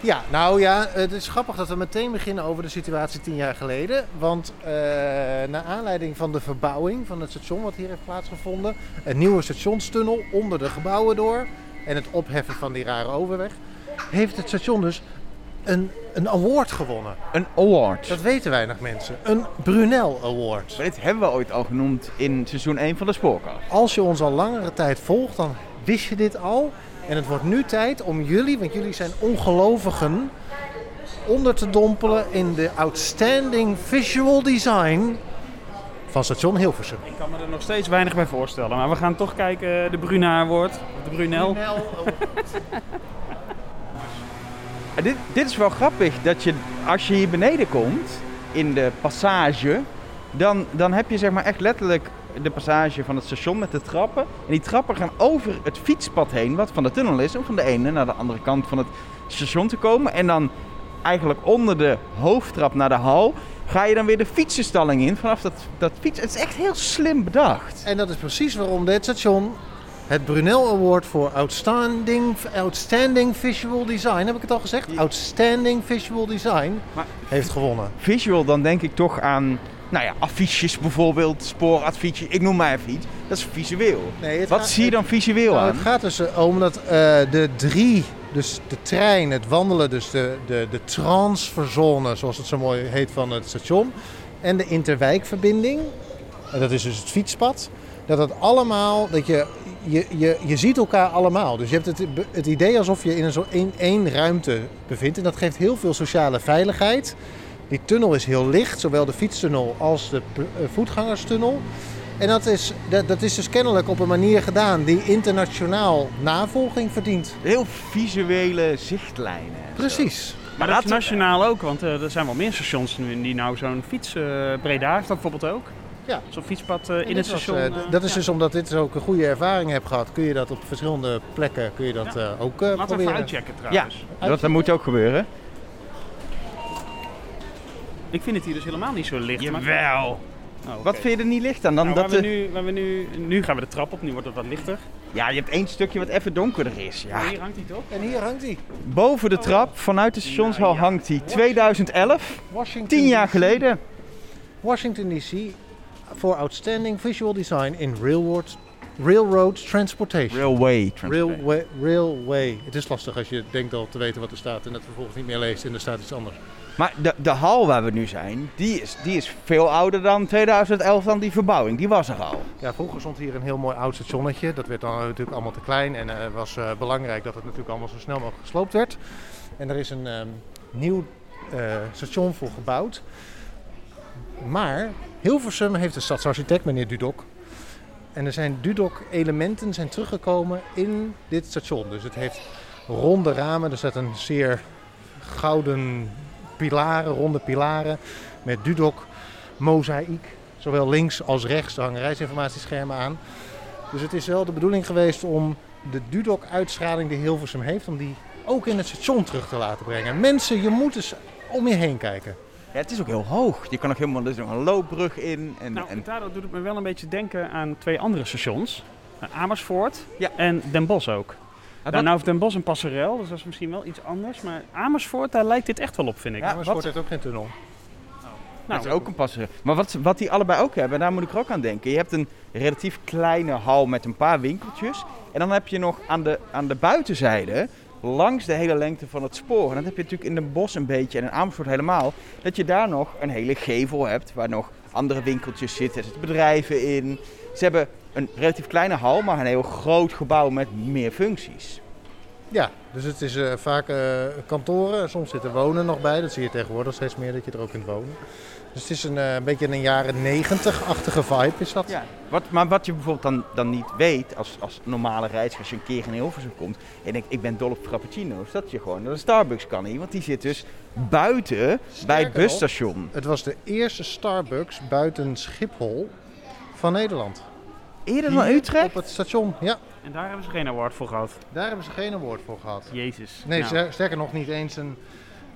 Ja, nou ja, het is grappig dat we meteen beginnen over de situatie tien jaar geleden. Want eh naar aanleiding van de verbouwing van het station wat hier heeft plaatsgevonden, een nieuwe stationstunnel onder de gebouwen door en het opheffen van die rare overweg, heeft het station dus een, een award gewonnen. Een award. Dat weten weinig mensen. Een Brunel Award. Maar dit hebben we ooit al genoemd in seizoen 1 van de spoorkast. Als je ons al langere tijd volgt, dan wist je dit al. En het wordt nu tijd om jullie, want jullie zijn ongelovigen, onder te dompelen in de outstanding visual design van station Hilversum. Ik kan me er nog steeds weinig bij voorstellen, maar we gaan toch kijken, de Bruna wordt, de Brunel. Dit, dit is wel grappig dat je, als je hier beneden komt, in de passage, dan, dan heb je zeg maar echt letterlijk de passage van het station met de trappen. En die trappen gaan over het fietspad heen, wat van de tunnel is, om van de ene naar de andere kant van het station te komen. En dan eigenlijk onder de hoofdtrap naar de hal, ga je dan weer de fietsenstalling in vanaf dat, dat fiets. Het is echt heel slim bedacht. En dat is precies waarom dit station het Brunel Award voor Outstanding, outstanding Visual Design, heb ik het al gezegd? Outstanding Visual Design Maar- heeft gewonnen. Visual, dan denk ik toch aan, nou ja, affiches bijvoorbeeld, spooradfiches, ik noem maar even iets. Dat is visueel. Nee, het Wat gaat- zie je dan visueel Nou, aan? het gaat dus eh, om dat eh, de drie, dus de trein, het wandelen, dus de, de, de transferzone, zoals het zo mooi heet van het station, en de interwijkverbinding, en dat is dus het fietspad, dat het allemaal, dat je, je, je, je ziet elkaar allemaal. Dus je hebt het, het idee alsof je in een soort één, één ruimte bevindt en dat geeft heel veel sociale veiligheid. Die tunnel is heel licht, zowel de fietstunnel als de eh, voetgangerstunnel. En dat is, dat, dat is dus kennelijk op een manier gedaan die internationaal navolging verdient. Heel visuele zichtlijnen. en zo. Precies. Maar dat nationaal ook, want eh, er zijn wel meer stations nu die nou zo'n fiets... eh Breda heeft dat bijvoorbeeld ook. Ja. Zo'n fietspad eh, in het station. eh, eh, dat is ja. dus omdat dit ook een goede ervaring hebt gehad, kun je dat op verschillende plekken kun je dat Ja. eh, ook eh, Laten we proberen. even uitchecken Ja, trouwens. dat, dat moet ook gebeuren. Ik vind het hier dus helemaal niet zo licht. maar- Jawel. Oh. Wat vind je er niet licht aan? Dan Nou, dat waar we nu, waar we nu, nu gaan we de trap op, nu wordt het wat lichter. Ja, je hebt één stukje wat even donkerder is. Ja. Hier hangt hij toch? En hier hangt hij. Boven de trap, vanuit de stationshal, ja. hangt hij. 2011, Washington tien jaar DC. geleden. Washington DC voor Outstanding Visual Design in Railroad, railroad Transportation. Railway. Transportation. Railway, railway. Het is lastig als je denkt al te weten wat er staat en dat vervolgens niet meer leest en er staat iets anders. Maar de, de hal waar we nu zijn, die is, die is veel ouder dan 2011 dan die verbouwing. Die was er al. Ja, vroeger stond hier een heel mooi oud stationnetje. Dat werd dan natuurlijk allemaal te klein en het was eh, belangrijk dat het natuurlijk allemaal zo snel mogelijk gesloopt werd. En er is een ehm, nieuw eh, station voor gebouwd. Maar Hilversum heeft een stadsarchitect, meneer Dudok. En er zijn Dudok-elementen zijn teruggekomen in dit station. Dus het heeft ronde ramen. Er een zeer gouden pilaren, ronde pilaren met Dudok mozaïek. Zowel links als rechts hangen reisinformatieschermen aan. Dus het is wel de bedoeling geweest om de Dudok-uitstraling die Hilversum heeft, om die ook in het station terug te laten brengen. Mensen, je moet eens om je heen kijken. Ja, het is ook heel hoog. Je kan ook helemaal, er is nog een loopbrug in. En, Nou, en, daardoor doet het me wel een beetje denken aan twee andere stations. Eh, Amersfoort Ja. en Den Bosch ook. wat- nou, nou heeft Den Bosch een passerel, dus dat is misschien wel iets anders. Maar Amersfoort, daar lijkt dit echt wel op, vind ik. Ja, wat- heeft ook geen tunnel. nou, dat is ook een passer. Maar wat, wat die allebei ook hebben, daar moet ik er ook aan denken. Je hebt een relatief kleine hal met een paar winkeltjes. En dan heb je nog aan de, aan de buitenzijde, langs de hele lengte van het spoor. En dat heb je natuurlijk in Den Bosch een beetje en in Amersfoort helemaal. Dat je daar nog een hele gevel hebt waar nog andere winkeltjes zitten. Er zitten bedrijven in. Ze hebben een relatief kleine hal, maar een heel groot gebouw met meer functies. Ja, dus het is eh, vaak eh, kantoren. Soms zit er wonen nog bij. Dat zie je tegenwoordig steeds meer, dat je er ook kunt wonen. Dus het is een, eh, een beetje een jaren negentig-achtige vibe is dat. Ja, wat, maar wat je bijvoorbeeld dan, dan niet weet als, als normale reiziger, als je een keer in Hilversum komt en denkt ik ben dol op frappuccino's, dat je gewoon naar de Starbucks kan hier, want die zit dus buiten bij het busstation. Het was de eerste Starbucks buiten Schiphol van Nederland. Eerder dan Utrecht? Op het station, ja. En daar hebben ze geen award voor gehad. Daar hebben ze geen award voor gehad. Jezus. Nee, Nou, ster- sterker nog niet eens een...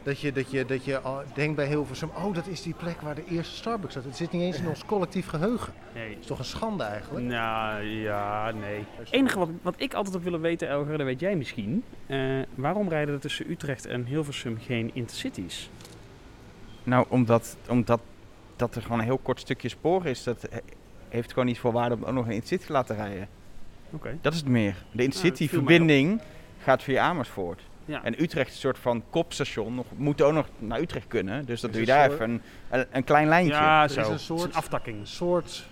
Dat je, dat, je, dat je al denkt bij Hilversum, oh dat is die plek waar de eerste Starbucks zat. Het zit niet eens in ons collectief geheugen. nee. Dat is toch een schande eigenlijk? Nou, ja, nee. Het enige wat, wat ik altijd heb willen weten, Elger, dat weet jij misschien. Eh, waarom rijden er tussen Utrecht en Hilversum geen intercities? Nou, omdat, omdat dat er gewoon een heel kort stukje spoor is, dat he- heeft gewoon niet voor waarde om ook nog een intercity te laten rijden. Oké. Dat is het meer. De intercity viel mij verbinding gaat via Amersfoort. Ja. En Utrecht is een soort van kopstation, nog, moet ook nog naar Utrecht kunnen. Dus dat Is doe je daar soort- even een, een, een klein lijntje. Ja, Er is zo. een Het is soort- een aftakking. Een soort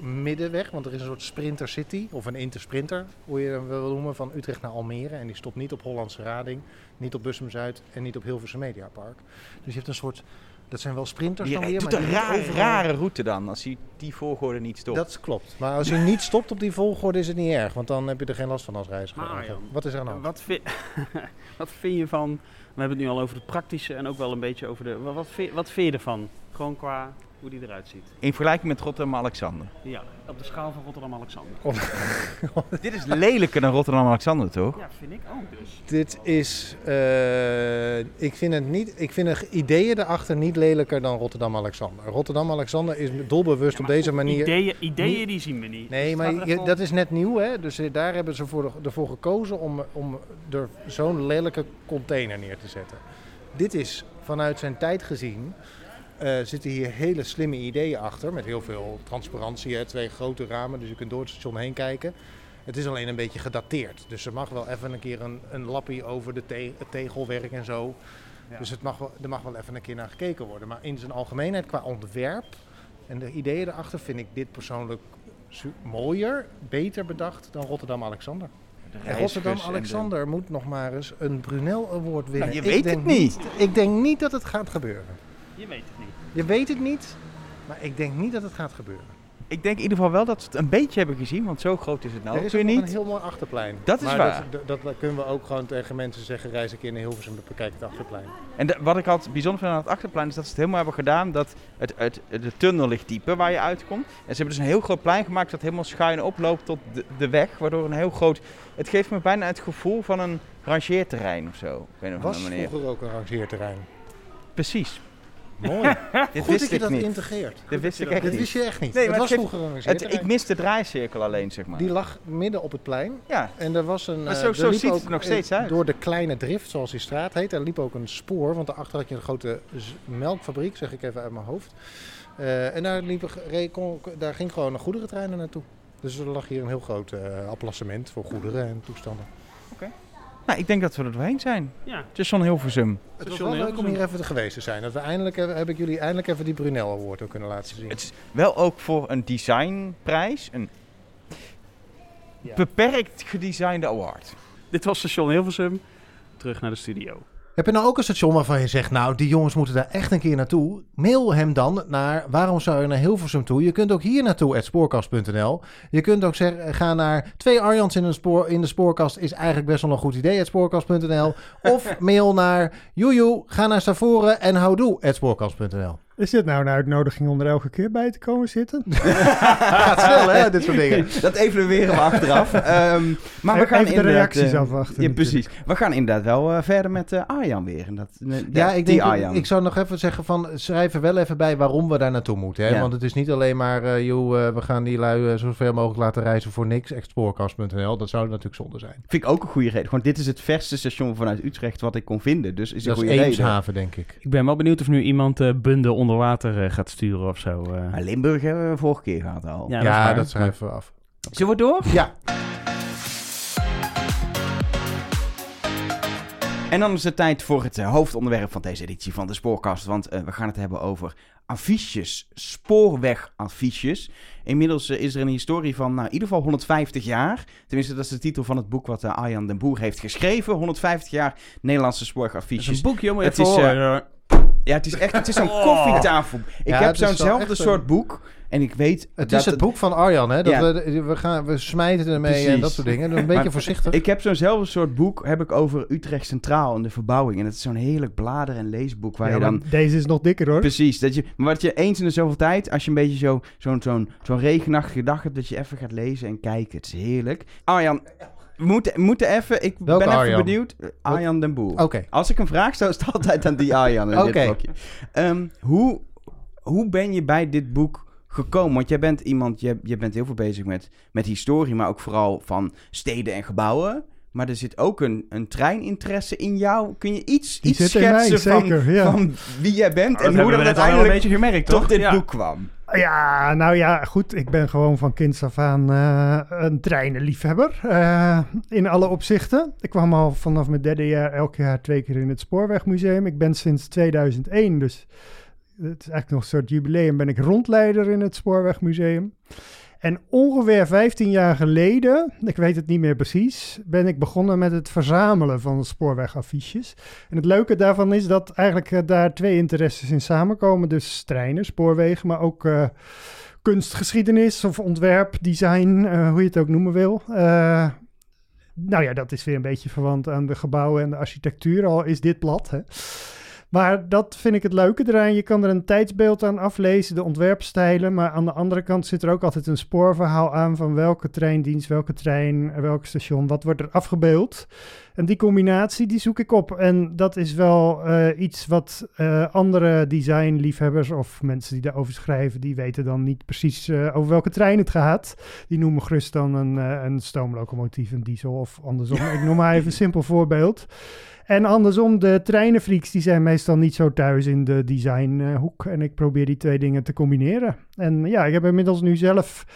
middenweg, want er is een soort sprinter city, of een intersprinter, hoe je hem wil noemen, van Utrecht naar Almere. En die stopt niet op Hollandse Rading, niet op Bussum Zuid en niet op Hilversum Mediapark. Dus je hebt een soort, dat zijn wel sprinters Die dan weer, doet maar een raar, rare route dan, als hij die volgorde niet stopt. Dat klopt. Maar als je niet stopt op die volgorde is het niet erg, want dan heb je er geen last van als reiziger. Maar Wat is er aan de hand? Wat, vi- wat vind je van... We hebben het nu al over het praktische en ook wel een beetje over de... Wat, wat, vind, wat vind je ervan? Gewoon qua hoe die eruit ziet. In vergelijking met Rotterdam-Alexander. Ja, op de schaal van Rotterdam-Alexander. Dit is lelijker dan Rotterdam-Alexander, toch? Ja, vind ik ook dus. Dit is, eh, ik vind het niet, ik vind de ideeën erachter niet lelijker dan Rotterdam-Alexander. Rotterdam-Alexander is doelbewust Ja, op deze manier Ideeën, ideeën niet- die zien we niet. Nee, Dus maar je- dat is net nieuw, hè? Dus eh, daar hebben ze voor, ervoor gekozen om, om er zo'n lelijke container neer te zetten. Dit is vanuit zijn tijd gezien. Eh, zitten hier hele slimme ideeën achter. Met heel veel transparantie. Hè? Twee grote ramen, dus je kunt door het station heen kijken. Het is alleen een beetje gedateerd. Dus er mag wel even een keer een, een lappie over de te- het tegelwerk en zo. Ja. Dus het mag wel, er mag wel even een keer naar gekeken worden. Maar in zijn algemeenheid, qua ontwerp en de ideeën erachter, vind ik dit persoonlijk mooier, beter bedacht dan Rotterdam-Alexander. De- Rotterdam-Alexander moet nog maar eens een Brunel Award winnen. je Ik weet het niet. Ik denk niet dat het gaat gebeuren. Je weet het niet. Je weet het niet, maar ik denk niet dat het gaat gebeuren. Ik denk in ieder geval wel dat ze het een beetje hebben gezien, want zo groot is het nou er ook is weer ook niet. een heel mooi achterplein. Dat is maar waar. Dat, dat, dat kunnen we ook gewoon tegen mensen zeggen, reis een keer naar Hilversum, bekijk het achterplein. En de- wat ik altijd bijzonder vind aan het achterplein is dat ze het helemaal hebben gedaan dat het, het, de tunnel ligt dieper waar je uitkomt. En ze hebben dus een heel groot plein gemaakt dat helemaal schuin oploopt tot de, de weg, waardoor een heel groot... Het geeft me bijna het gevoel van een rangeerterrein of zo, op een of Was vroeger ook een rangeerterrein. Precies. Mooi. Dit Goed wist dat je ik dat niet. integreerd. Dit wist ik dat- echt Dit niet. wist je echt niet. Nee, maar was het geeft- vroeger een Het, ik mis de draaicirkel alleen, zeg maar. Die lag midden op het plein. Ja, En er was een. Maar eh, zo- er zo liep ziet het ook er nog steeds uit. Door de kleine drift, zoals die straat heet. Er liep ook een spoor, want daarachter had je een grote z- melkfabriek, zeg ik even uit mijn hoofd. Eh, en daar, liep, kon- daar ging gewoon een goederentrein er naartoe. Dus er lag hier een heel groot eh applassement voor goederen en toestanden. Nou, ik denk dat we er doorheen zijn. Ja, Het is zo'n Hilversum. Het was Station wel leuk om hier even te geweest te zijn. Dat we eindelijk, hebben- heb ik jullie eindelijk even die Brunel Award ook kunnen laten zien. Het is wel ook voor een designprijs een Ja. beperkt gedesignde award. dit was station Hilversum. Terug naar de studio. Heb je nou ook een station waarvan je zegt, nou, die jongens moeten daar echt een keer naartoe? Mail hem dan naar waarom zou je naar Hilversum toe? Je kunt ook hier naartoe, spoorkast.nl. Je kunt ook zeggen, ga naar twee Arjans in, een spoor, in de spoorkast is eigenlijk best wel een goed idee, spoorkast.nl. Of mail naar joejoe, ga naar Stavoren en houdoe, spoorkast.nl. Is dit nou een uitnodiging om er elke keer bij te komen zitten? Gaat snel, hè, dit soort dingen. Dat evalueren we achteraf. Ehm, maar we gaan Even de reacties eh, afwachten. Ja, precies. We gaan inderdaad wel eh, verder met eh, Arjan weer. En dat, eh, Ja, die ik denk, Arjan. ik zou nog even zeggen van, schrijf er wel even bij waarom we daar naartoe moeten. Hè? Ja. Want het is niet alleen maar, eh, joh, eh, we gaan die lui zoveel mogelijk laten reizen voor niks. Exploorecast.nl, dat zou natuurlijk zonde zijn. Vind ik ook een goede reden. Gewoon, dit is het verste station vanuit Utrecht wat ik kon vinden. Dus is een Dat is goede reden. Eemshaven, denk ik. Ik ben wel benieuwd of nu iemand eh Bunde onder water eh, gaat sturen of zo. eh. Maar Limburg hebben we vorige keer gehad al. Ja, Ja, dat dat schrijven we af. Zullen we door? Ja, En dan is het tijd voor het eh, hoofdonderwerp van deze editie van de Spoorkast. Want eh, we gaan het hebben over affiches, spoorwegaffiches. Inmiddels is er een historie van nou, in ieder geval 150 jaar. Tenminste, dat is de titel van het boek wat eh, Arjan den Boer heeft geschreven. 150 jaar Nederlandse Dat is spoorwegaffiches. een boekje, moet je Het is, eh, horen. Ja, het is echt het is zo'n Oh. koffietafel. Ik Ja, heb zo'nzelfde een- soort boek. En ik weet het dat is het boek van Arjan, hè? Dat Ja. we, we, gaan, we smijten ermee en dat soort dingen. Een beetje Maar- voorzichtig. Ik heb zo'nzelfde soort boek heb ik over Utrecht Centraal en de verbouwing. En het is zo'n heerlijk blader- en leesboek waar Ja, je dan... Deze is nog dikker hoor. Precies, dat je, maar wat je eens in de zoveel tijd, als je een beetje zo, zo'n zo'n zo'n regenachtige dag hebt, dat je even gaat lezen en kijken. Het is heerlijk. Arjan, we moeten, even, ik Welke ben even Arjan? benieuwd. Arjan den Boer. Oké. Als ik een vraag stel, is het altijd aan die Arjan in Oké. dit blokje. Ehm, hoe, hoe ben je bij dit boek gekomen? Want jij bent iemand, je, je bent heel veel bezig met, met historie, maar ook vooral van steden en gebouwen. Maar er zit ook een, een treininteresse in jou. Kun je iets, Die iets mij, schetsen van, zeker, ja. van wie jij bent Dat en hoe dat wel een uiteindelijk beetje gemerkt, tot toch? dit Ja. boek kwam? Ja, nou ja, goed. Ik ben gewoon van kinds af aan eh, een treinenliefhebber. eh, in alle opzichten. Ik kwam al vanaf mijn derde jaar elk jaar twee keer in het Spoorwegmuseum. Ik ben sinds 2001, dus het is eigenlijk nog een soort jubileum, ben ik rondleider in het Spoorwegmuseum. En ongeveer 15 jaar geleden, ik weet het niet meer precies, ben ik begonnen met het verzamelen van spoorwegaffiches. En het leuke daarvan is dat eigenlijk eh, daar twee interesses in samenkomen. Dus treinen, spoorwegen, maar ook eh, kunstgeschiedenis of ontwerp, design, eh, hoe je het ook noemen wil. Nou ja, dat is weer een beetje verwant aan de gebouwen en de architectuur, al is dit plat. Hè? Maar dat vind ik het leuke eraan. Je kan er een tijdsbeeld aan aflezen, de ontwerpstijlen. Maar aan de andere kant zit er ook altijd een spoorverhaal aan van welke treindienst, welke trein, welk station, wat wordt er afgebeeld. En die combinatie, die zoek ik op. En dat is wel eh, iets wat eh, andere designliefhebbers of mensen die daarover schrijven, die weten dan niet precies eh, over welke trein het gaat. Die noemen gerust dan een, een stoomlocomotief, een diesel of andersom. ik noem maar even een simpel voorbeeld. En andersom, de treinenfreaks die zijn meestal niet zo thuis in de designhoek. en ik probeer die twee dingen te combineren. En ja, ik heb inmiddels nu zelf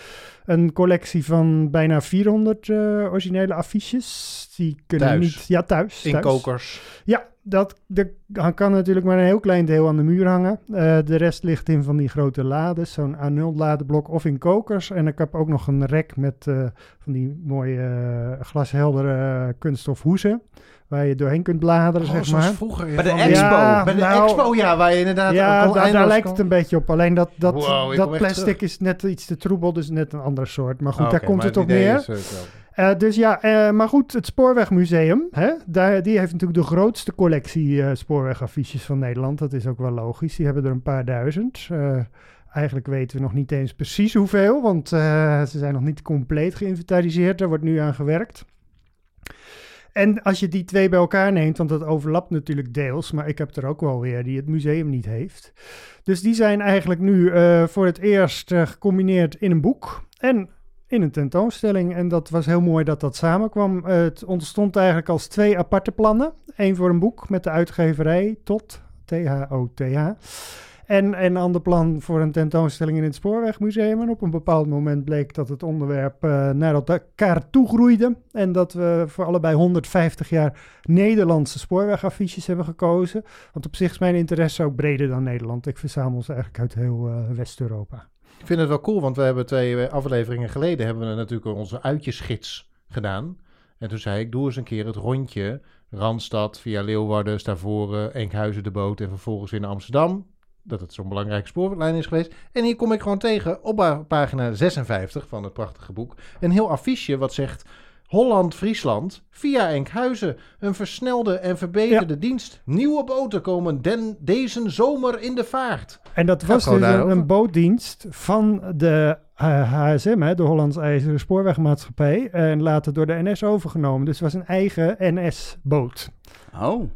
een collectie van bijna 400 eh, originele affiches. Die kunnen Thuis? niet... Ja, thuis. In thuis. kokers. Ja, dat, dat kan natuurlijk maar een heel klein deel aan de muur hangen. Eh, de rest ligt in van die grote lades, zo'n A0-ladeblok of in kokers. En ik heb ook nog een rek met eh, van die mooie glasheldere kunststof hoezen, waar je doorheen kunt bladeren, Oh, zeg zoals maar. vroeger. ja, Bij de expo. Ja, Bij de nou, expo, ja, waar je inderdaad... Ja, daar, daar lijkt het een beetje op. Alleen dat, dat, Wow, dat plastic terug. is net iets te troebel, dus net een andere soort. Maar goed, Ah, daar komt het op neer. eh, Eh, dus ja, eh, maar goed, het Spoorwegmuseum, hè, daar, die heeft natuurlijk de grootste collectie eh, spoorwegaffiches van Nederland. Dat is ook wel logisch. Die hebben er een paar duizend. Eh, eigenlijk weten we nog niet eens precies hoeveel, want eh, ze zijn nog niet compleet geïnventariseerd. Daar wordt nu aan gewerkt. En als je die twee bij elkaar neemt, want dat overlapt natuurlijk deels, maar ik heb er ook wel weer die het museum niet heeft. Dus die zijn eigenlijk nu eh, voor het eerst eh, gecombineerd in een boek en in een tentoonstelling. En dat was heel mooi dat dat samenkwam. Eh, het ontstond eigenlijk als twee aparte plannen. Eén voor een boek met de uitgeverij tot T-H-O-T-H. En een ander plan voor een tentoonstelling in het Spoorwegmuseum. En op een bepaald moment bleek dat het onderwerp eh, naar elkaar toegroeide. En dat we voor allebei 150 jaar Nederlandse spoorwegaffiches hebben gekozen. Want op zich is mijn interesse ook breder dan Nederland. Ik verzamel ze eigenlijk uit heel eh, West-Europa. Ik vind het wel cool, want we hebben twee eh, afleveringen geleden hebben we natuurlijk onze uitjesgids gedaan. En toen zei ik, doe eens een keer het rondje. Randstad via Leeuwarden, Stavoren, Enkhuizen de boot en vervolgens weer Amsterdam. Dat het zo'n belangrijke spoorlijn is geweest. En hier kom ik gewoon tegen op pa- pagina 56 van het prachtige boek. Een heel affiche wat zegt Holland-Friesland via Enkhuizen. Een versnelde en verbeterde dienst. Nieuwe boten komen den, deze zomer in de vaart. En dat was dus een, daarover. een bootdienst van de eh, HSM, hè, de Hollands IJzeren Spoorwegmaatschappij. En later door de NS overgenomen. Dus het was een eigen NS-boot. Oh,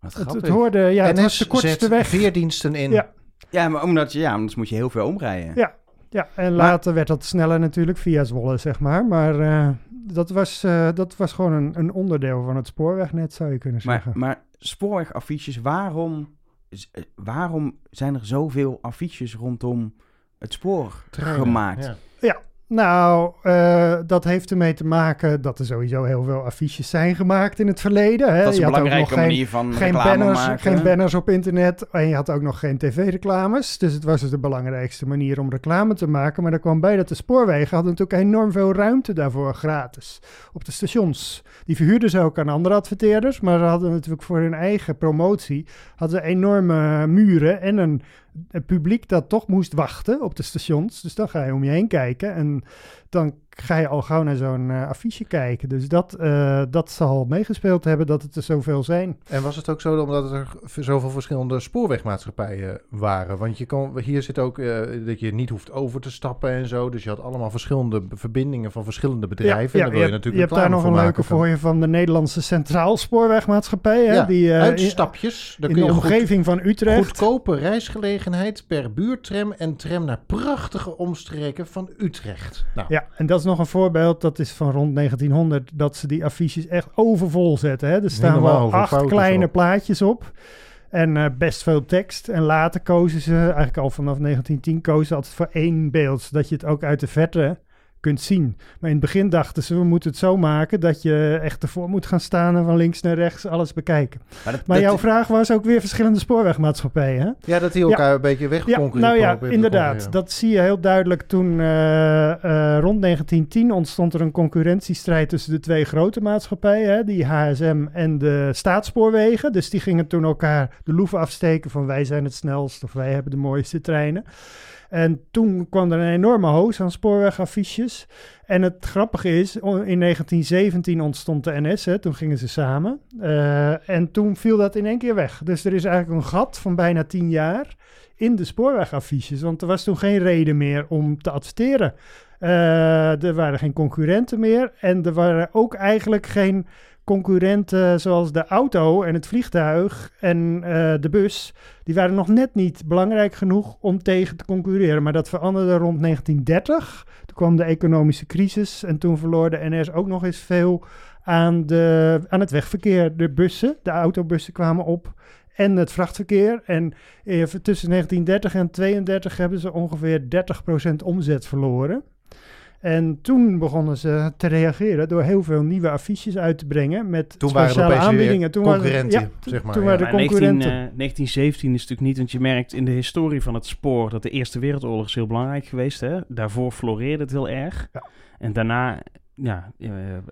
wat Het, het hoorde, ja, het was de kortste weg. veerdiensten in. Ja. Ja, maar omdat je, ja, anders moet je heel veel omrijden. Ja. Ja, en later werd dat sneller natuurlijk via Zwolle, zeg maar. Maar eh, dat, was, eh, dat was gewoon een, een onderdeel van het spoorwegnet, zou je kunnen Maar, zeggen. maar spoorwegaffiches, waarom, eh, waarom zijn er zoveel affiches rondom het spoor Treinen, gemaakt? ja. Nou, eh, dat heeft ermee te maken dat er sowieso heel veel affiches zijn gemaakt in het verleden. Hè. Dat is Je een had ook belangrijke nog geen, manier van geen reclame banners, maken. geen banners op internet en je had ook nog geen tv-reclames. Dus het was dus de belangrijkste manier om reclame te maken. Maar er kwam bij dat de spoorwegen hadden natuurlijk enorm veel ruimte daarvoor gratis op de stations. Die verhuurden ze ook aan andere adverteerders, maar ze hadden natuurlijk voor hun eigen promotie hadden ze enorme muren en een, een publiek dat toch moest wachten op de stations. Dus dan ga je om je heen kijken en dan ga je al gauw naar zo'n eh, affiche kijken. Dus dat, eh, dat zal meegespeeld hebben dat het er zoveel zijn. En was het ook zo omdat er zoveel verschillende spoorwegmaatschappijen waren? Want je kan, hier zit ook eh, dat je niet hoeft over te stappen en zo. Dus je had allemaal verschillende verbindingen van verschillende bedrijven. en daar wil je, je, hebt- natuurlijk je hebt daar nog een leuke van- voor je van de Nederlandse Centraal Spoorwegmaatschappij. Hè, Ja, die eh, Uitstapjes. in, Daar in kun de goed- omgeving van Utrecht. goedkope reisgelegenheid per buurtram en tram naar prachtige omstreken van Utrecht. Nou, Ja, en dat is nog een voorbeeld, dat is van rond 1900, dat ze die affiches echt overvol zetten. Hè. Er staan wel acht kleine op. plaatjes op en eh, best veel tekst. En later kozen ze, eigenlijk al vanaf 1910, kozen ze altijd voor één beeld, zodat je het ook uit de verte kunt zien. Maar in het begin dachten ze, we moeten het zo maken dat je echt ervoor moet gaan staan en van links naar rechts alles bekijken. Maar, dat- Maar dat- jouw vraag was ook weer verschillende spoorwegmaatschappijen, hè? ja, dat die elkaar een beetje weg Ja, nou ja, inderdaad. Dat zie je heel duidelijk toen eh, eh, rond 1910 ontstond er een concurrentiestrijd tussen de twee grote maatschappijen, hè, die HSM en de staatsspoorwegen. Dus die gingen toen elkaar de loeven afsteken van wij zijn het snelst of wij hebben de mooiste treinen. En toen kwam er een enorme hoos aan spoorwegaffiches. En het grappige is, in 1917 ontstond de NS, hè, toen gingen ze samen. Eh, en toen viel dat in één keer weg. Dus er is eigenlijk een gat van bijna 10 jaar in de spoorwegaffiches. Want er was toen geen reden meer om te adverteren. Eh, er waren geen concurrenten meer. En er waren ook eigenlijk geen concurrenten zoals de auto en het vliegtuig en eh, de bus. Die waren nog net niet belangrijk genoeg om tegen te concurreren. Maar dat veranderde rond 1930. Toen kwam de economische crisis en toen verloor de NS ook nog eens veel aan, de, aan het wegverkeer. De bussen, de autobussen kwamen op en het vrachtverkeer. En eh, tussen 1930 en 32 hebben ze ongeveer 30% omzet verloren. En toen begonnen ze te reageren door heel veel nieuwe affiches uit te brengen met Toen speciale aanbiedingen. Toen waren- ja, zeg maar, Toen ja. waren de Maar 19, concurrenten. eh, 1917 is natuurlijk niet, want je merkt in de historie van het spoor dat de Eerste Wereldoorlog is heel belangrijk geweest. Hè? Daarvoor floreerde het heel erg. Ja. En daarna ja, eh, eh,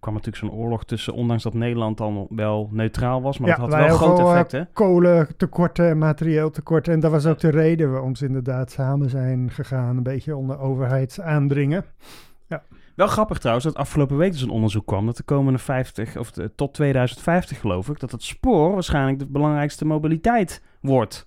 kwam natuurlijk zo'n oorlog tussen, ondanks dat Nederland dan wel neutraal was, maar Ja, het had wel grote eh, effecten. kolentekorten en materieel tekorten. En dat was ook de reden waarom ze inderdaad samen zijn gegaan. Een beetje onder overheidsaandringen. Wel grappig trouwens dat afgelopen week dus een onderzoek kwam dat de komende 50 of de- tot 2050 geloof ik dat het spoor waarschijnlijk de belangrijkste mobiliteit wordt.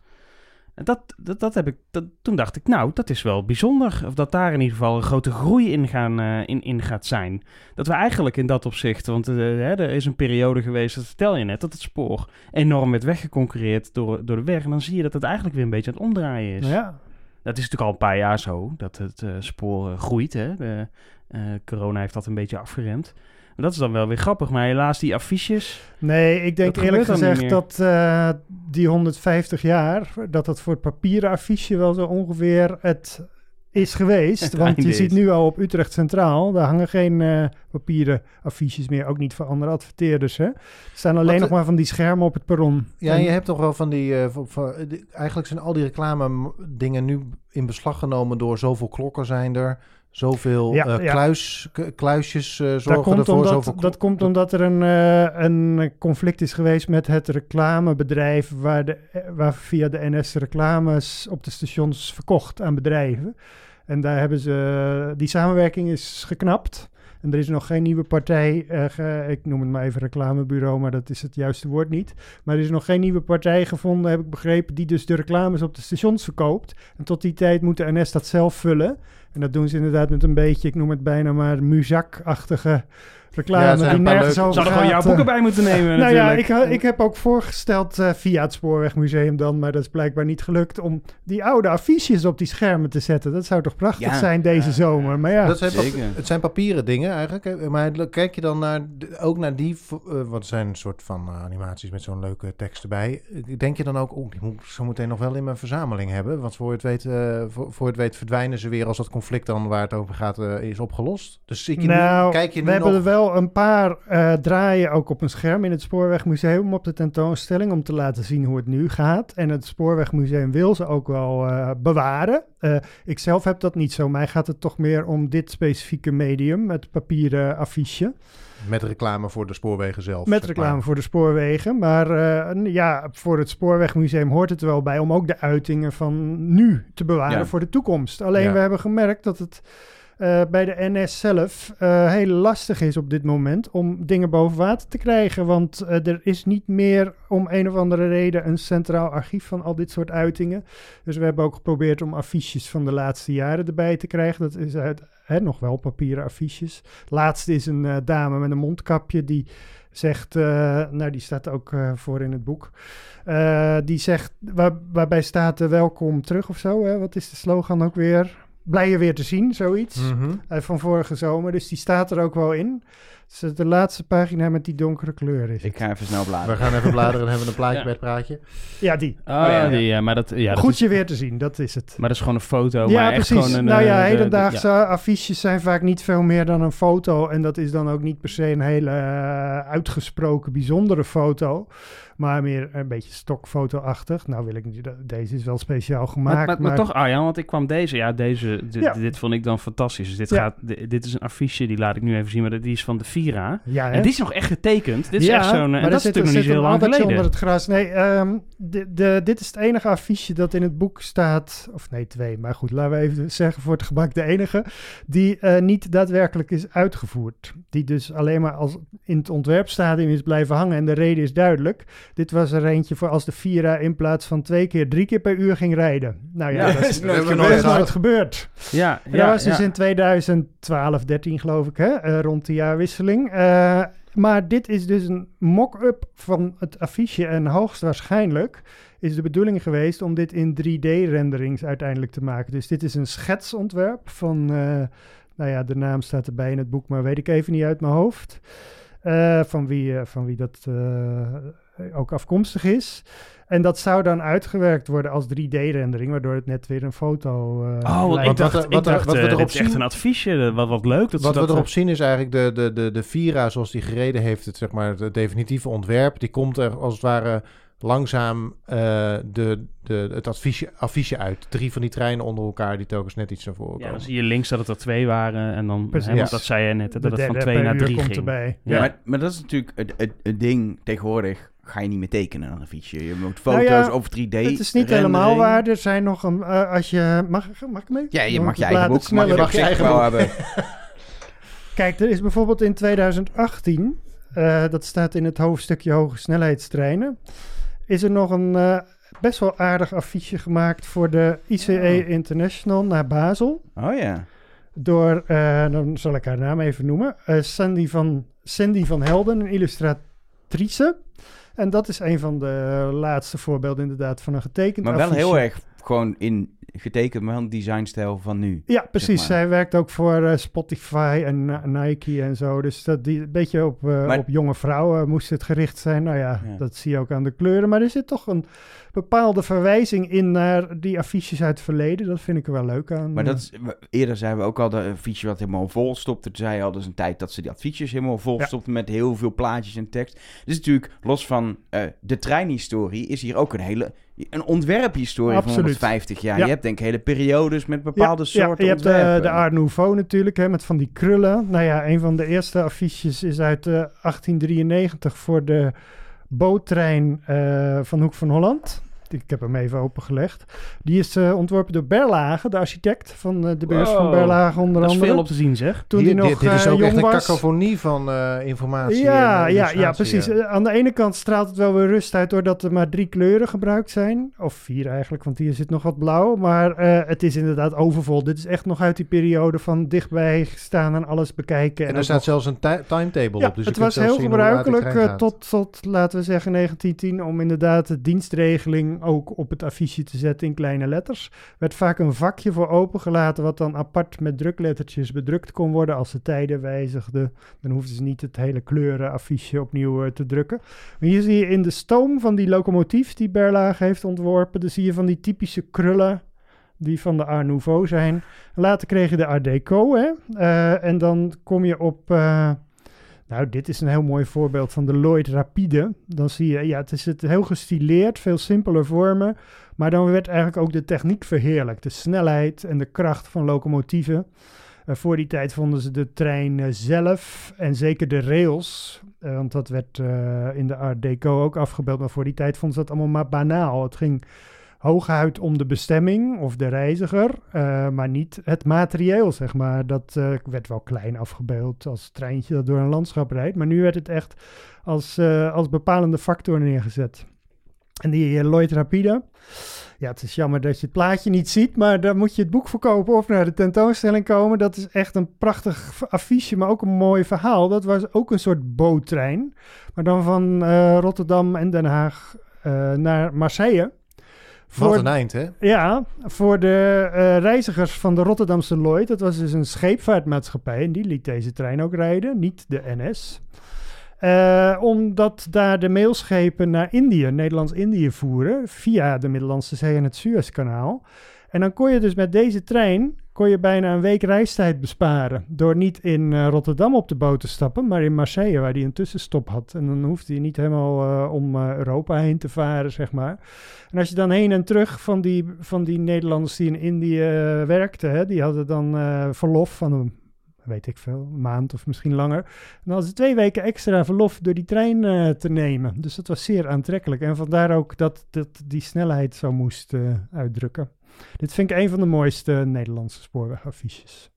En dat, dat, dat heb ik, dat, toen dacht ik, nou, dat is wel bijzonder. Of dat daar in ieder geval een grote groei in, gaan, eh, in, in gaat zijn. Dat we eigenlijk in dat opzicht, want eh, hè, er is een periode geweest, dat vertel je net, dat het spoor enorm werd weggeconcurreerd door, door de weg. En dan zie je dat het eigenlijk weer een beetje aan het omdraaien is. Nou ja, Dat is natuurlijk al een paar jaar zo, dat het eh, spoor groeit. Hè? De, corona heeft dat een beetje afgeremd. Dat is dan wel weer grappig. Maar helaas, die affiches... nee, ik denk eerlijk gezegd dat eh, die 150 jaar, dat dat voor het papieren affiche wel zo ongeveer het is geweest. Het Want je ziet nu al op Utrecht Centraal, daar hangen geen eh, papieren affiches meer. Ook niet voor andere adverteerders. Hè? Er staan alleen Wat, nog maar van die schermen op het perron. Ja, En- je hebt toch wel van die... eh, van- van- die- eigenlijk zijn al die reclame dingen nu in beslag genomen door zoveel klokken zijn er. Zoveel Ja, eh, kluis, kluisjes Dat zorgen komt, ervoor. omdat, zoveel dat komt omdat er een, eh, een conflict is geweest met het reclamebedrijf waar, de, waar via de NS reclames op de stations verkocht aan bedrijven. En daar hebben ze, die samenwerking is geknapt. En er is nog geen nieuwe partij, eh, ik noem het maar even reclamebureau, maar dat is het juiste woord niet. Maar er is nog geen nieuwe partij gevonden, heb ik begrepen, die dus de reclames op de stations verkoopt. En tot die tijd moet de NS dat zelf vullen. En dat doen ze inderdaad met een beetje, ik noem het bijna maar muzak-achtige reclame Ja, er die nergens over Zou er gewoon jouw boeken bij moeten nemen Nou ja, ik, ik heb ook voorgesteld eh, via het Spoorwegmuseum dan, maar dat is blijkbaar niet gelukt, om die oude affiches op die schermen te zetten. Dat zou toch prachtig Ja. zijn deze zomer. Maar ja, Dat zijn het zijn papieren dingen eigenlijk. hè. Maar kijk je dan naar, ook naar die, eh, want er zijn een soort van eh, animaties met zo'n leuke tekst erbij. Denk je dan ook, oh, die moet ik zo meteen nog wel in mijn verzameling hebben? Want voor het weet, eh, voor, voor het weet verdwijnen ze weer als dat conflict dan waar het over gaat eh, is opgelost. Dus zie je nou, nu, kijk je we nu hebben nog... er wel een paar eh, draaien ook op een scherm in het Spoorwegmuseum op de tentoonstelling om te laten zien hoe het nu gaat. En het Spoorwegmuseum wil ze ook wel eh, bewaren. Eh, ik zelf heb dat niet zo. Mij gaat het toch meer om dit specifieke medium, het papieren affiche. Met reclame voor de spoorwegen zelf. Met reclame maar. voor de spoorwegen. Maar ja, voor het Spoorwegmuseum hoort het er wel bij om ook de uitingen van nu te bewaren Ja. voor de toekomst. Alleen Ja. we hebben gemerkt dat het eh, bij de NS zelf eh, heel lastig is op dit moment om dingen boven water te krijgen. Want eh, er is niet meer om een of andere reden een centraal archief van al dit soort uitingen. Dus we hebben ook geprobeerd om affiches van de laatste jaren erbij te krijgen. Dat is hè, nog wel papieren affiches. Laatste is een dame met een mondkapje die zegt, nou die staat ook voor in het boek, die zegt, waar, waarbij staat welkom terug of zo, hè? wat is de slogan ook weer? Blij je weer te zien, zoiets, Mhm. Eh, van vorige zomer, dus die staat er ook wel in. Dus de laatste pagina met die donkere kleur is. Ik ga even snel We bladeren. gaan even bladeren en hebben we een plaatje Ja. bij het praatje. Ja, die. Oh, ja. die, ja, maar dat, ja, dat Goed is, je weer te zien, dat is het. maar dat is gewoon een foto. ja, maar echt precies. Gewoon een, nou ja, eh, de- de- hedendaagse ja. affiches zijn vaak niet veel meer dan een foto. En dat is dan ook niet per se een hele eh, uitgesproken bijzondere foto. Maar meer een beetje stokfoto-achtig. Nou wil ik niet, deze is wel speciaal gemaakt. Maar, maar, maar toch, Arjan, want ik kwam deze, ja, deze, dit, Ja. dit vond ik dan fantastisch. Dus dit, Ja. gaat, dit, dit is een affiche, die laat ik nu even zien, maar dat- die is van de Vira. Ja, hè? En die is nog echt getekend. Dit is ja, echt zo'n, maar en dat is natuurlijk nog niet heel lang geleden. onder het gras. Nee, ehm, de, de, dit is het enige affiche dat in het boek staat, of nee, twee, maar goed, laten we even zeggen voor het gemak de enige, die eh, niet daadwerkelijk is uitgevoerd. Die dus alleen maar als in het ontwerpstadium is blijven hangen. En de reden is duidelijk. Dit was er eentje voor als de Vira in plaats van twee keer drie keer per uur ging rijden. Nou ja, Ja, dat is, nooit dat is gebeurd. Ja, ja, dat was dus ja. in 2012, 13 geloof ik, hè? eh, rond de jaarwisseling. Eh, maar dit is dus een mock-up van het affiche. En hoogstwaarschijnlijk is de bedoeling geweest om dit in 3D-renderings uiteindelijk te maken. Dus dit is een schetsontwerp van, eh, nou ja, de naam staat erbij in het boek, maar weet ik even niet uit mijn hoofd. Eh, van, wie, van wie dat ook afkomstig is. En dat zou dan uitgewerkt worden als 3D-rendering, waardoor het net weer een foto eh Oh, ik dacht, wat- ik wat- dacht wat we eh, erop is echt zien- een adviesje. Wat, wat leuk. Dat Wat dat, we erop eh, zien is eigenlijk de, de, de, de Vira zoals die gereden heeft, het, zeg maar, het definitieve ontwerp. Die komt er als het ware langzaam eh, de, de, het affiche, affiche uit. Drie van die treinen onder elkaar die telkens net iets naar voren Ja, komen. dan zie je links dat het er twee waren. En dan, Precies. hè, want Ja. dat zei je net, hè, De dat het van twee naar drie komt ging. erbij. Ja. Maar, maar dat is natuurlijk het, het, het ding tegenwoordig. Ga je niet meer tekenen aan een fietsje. Je moet foto's Nou ja, over 3D. Het is niet rendering. helemaal waar. Er zijn nog een. eh, als je. Mag, mag ik mee? Ja, je mag je laat eigen boek. Mag je, mag je eigen wel hebben. Kijk, er is bijvoorbeeld in 2018. eh, dat staat in het hoofdstukje hoge snelheidstreinen. Is er nog een eh, best wel aardig affiche gemaakt voor de ICE Oh. International naar Basel. Oh ja. Door, eh, dan zal ik haar naam even noemen. eh, Sandy, van, Sandy van Helden, een En dat is een van de laatste voorbeelden inderdaad van een getekend Maar wel affiche. heel erg gewoon in getekend, maar een designstijl van nu. Ja, precies. maar. Zij werkt ook voor eh, Spotify en Ni- Nike en zo. Dus dat die, een beetje op, eh, Maar- op jonge vrouwen moest het gericht zijn. Nou ja, Ja. dat zie je ook aan de kleuren. Maar er zit toch een bepaalde verwijzing in naar die affiches uit het verleden. Dat vind ik er wel leuk aan. Maar dat is, eerder zeiden we ook al een fietsje wat helemaal vol stopte. Toen zei al, is een tijd dat ze die adviesjes helemaal vol Ja. stopten met heel veel plaatjes en tekst. Dus natuurlijk, los van eh, de treinhistorie, is hier ook een hele een ontwerphistorie van Absoluut. 150 jaar. Ja. Je hebt denk ik hele periodes met bepaalde ja, soorten je hebt eh, de Art Nouveau natuurlijk, hè, met van die krullen. Nou ja, een van de eerste affiches is uit eh, 1893 voor de boottrein eh, van Hoek van Holland. Ik heb hem even opengelegd. Die is eh, ontworpen door Berlage, de architect van eh, de beurs van. Berlage onder Dat is andere. veel op te zien, zeg. Toen Hier- hij nog dit, dit is eh, ook jong echt een cacophonie van eh, informatie. Ja, en, ja, ja, precies. ja. Aan de ene kant straalt het wel weer rust uit doordat er maar drie kleuren gebruikt zijn. Of vier eigenlijk, want hier zit nog wat blauw. Maar eh, het is inderdaad overvol. Dit is echt nog uit die periode van dichtbij staan en alles bekijken. En er staat nog- zelfs een ti- timetable ja, op. Dus het was heel gebruikelijk tot, tot, laten we zeggen, 1910... om inderdaad de dienstregeling ook op het affiche te zetten in kleine letters. werd vaak een vakje voor opengelaten... wat dan apart met druklettertjes bedrukt kon worden... als de tijden wijzigden. Dan hoefden ze niet het hele kleurenaffiche opnieuw eh, te drukken. Maar hier zie je in de stoom van die locomotief die Berlage heeft ontworpen... dan zie je van die typische krullen die van de Art Nouveau zijn. Later kreeg je de Art Deco, hè. Eh, en dan kom je op... eh, nou, dit is een heel mooi voorbeeld van de Lloyd Rapide. Dan zie je, ja, het is het heel gestileerd, veel simpeler vormen. Maar dan werd eigenlijk ook de techniek verheerlijkt. De snelheid en de kracht van locomotieven. Eh, voor die tijd vonden ze de trein eh, zelf en zeker de rails. eh, want dat werd in de Art Deco ook afgebeeld. Maar voor die tijd vonden ze dat allemaal maar banaal. Het ging hooguit om de bestemming of de reiziger, eh, maar niet het materieel, zeg maar. Dat eh, werd wel klein afgebeeld als treintje dat door een landschap rijdt. Maar nu werd het echt als, eh, als bepalende factor neergezet. En die Lloyd Rapide, ja, het is jammer dat je het plaatje niet ziet, maar daar moet je het boek verkopen of naar de tentoonstelling komen. Dat is echt een prachtig affiche, maar ook een mooi verhaal. Dat was ook een soort boottrein, maar dan van Rotterdam en Den Haag naar Marseille. Wat een eind, hè? Ja, voor de eh, reizigers van de Rotterdamse Lloyd. Dat was dus een scheepvaartmaatschappij en die liet deze trein ook rijden, niet de NS. Eh, omdat daar de mailschepen naar Indië, Nederlands-Indië voeren, via de Middellandse Zee en het Suezkanaal. En dan kon je dus met deze trein kon je bijna een week reistijd besparen. Door niet in eh, Rotterdam op de boot te stappen, maar in Marseille, waar die een tussenstop had. En dan hoefde je niet helemaal eh, om eh, Europa heen te varen, zeg maar. En als je dan heen en terug van die, van die Nederlanders die in Indië werkten, hè, die hadden dan verlof van een, weet ik veel, een maand of misschien langer. En dan hadden ze twee weken extra verlof door die trein te nemen. Dus dat was zeer aantrekkelijk. En vandaar ook dat, dat die snelheid zo moest uitdrukken. Dit vind ik een van de mooiste Nederlandse spoorwegaffiches.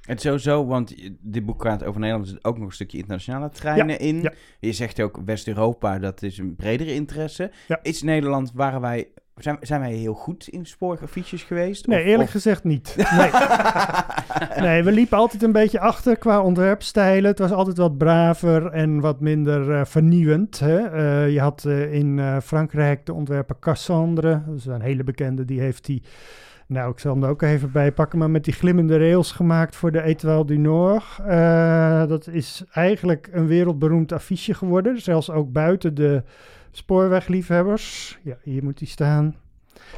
Het sowieso, want dit boek gaat over Nederland, er zit ook nog een stukje internationale treinen in. ja. Je zegt ook West-Europa, dat is een bredere interesse. Ja. Is Nederland, waren wij, zijn, zijn wij heel goed in spoorwegaffiches geweest? Nee, Of- eerlijk of- gezegd niet. Nee. nee, we liepen altijd een beetje achter qua ontwerpstijlen. Het was altijd wat braver en wat minder eh, vernieuwend. Hè? Eh, je had eh, in Frankrijk de ontwerper Cassandre. Dat is een hele bekende. Die heeft die... Nou, ik zal hem er ook even bij pakken. Maar met die glimmende rails gemaakt voor de Etoile du Nord. Dat is eigenlijk een wereldberoemd affiche geworden. Zelfs ook buiten de spoorwegliefhebbers. Ja, hier moet hij staan.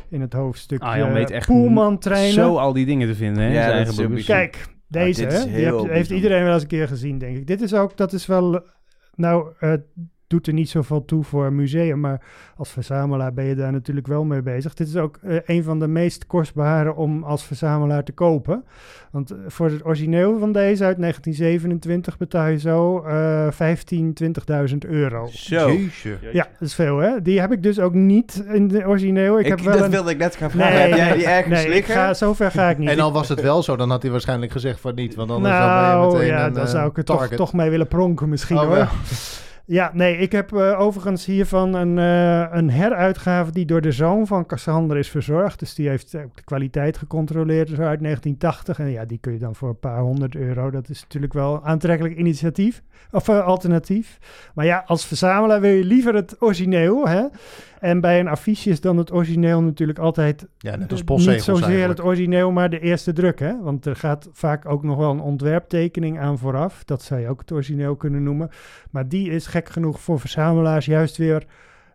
In het hoofdstuk Arjan weet echt Poelman treinen. Zo al die dingen te vinden, hè? Ja, zijn eigen Kijk, deze, dit is hè? Die heb- heeft iedereen wel eens een keer gezien, denk ik. Dit is ook, dat is wel, eh, nou, het doet er niet zoveel toe voor een museum, maar als verzamelaar ben je daar natuurlijk wel mee bezig. Dit is ook eh, een van de meest kostbare om als verzamelaar te kopen. Want eh, voor het origineel van deze uit 1927 betaal je zo eh 15, 20.000 euro. Zo. Jeetje. Ja, dat is veel, hè? Die heb ik dus ook niet in de origineel. Ik, Ik, heb wel dat een... wilde ik net gaan vragen. Heb jij die ergens nee, ik liggen? ga, zover ga ik niet. En al was het wel zo, dan had hij waarschijnlijk gezegd van niet. Want anders dan ben je nou, meteen ja, een, dan eh, zou ik er toch, toch mee willen pronken misschien Oh, hoor. wel. Ja, nee, ik heb eh, overigens hiervan een, eh, een heruitgave die door de zoon van Cassander is verzorgd. Dus die heeft ook de kwaliteit gecontroleerd zo uit 1980. En ja, die kun je dan voor een paar honderd euro. Dat is natuurlijk wel een aantrekkelijk initiatief of alternatief. Maar ja, als verzamelaar wil je liever het origineel. Hè? En bij een affiche is dan het origineel natuurlijk altijd Ja, net als niet postzegels zozeer eigenlijk. het origineel, maar de eerste druk. Hè? Want er gaat vaak ook nog wel een ontwerptekening aan vooraf. Dat zou je ook het origineel kunnen noemen. Maar die is gek genoeg voor verzamelaars juist weer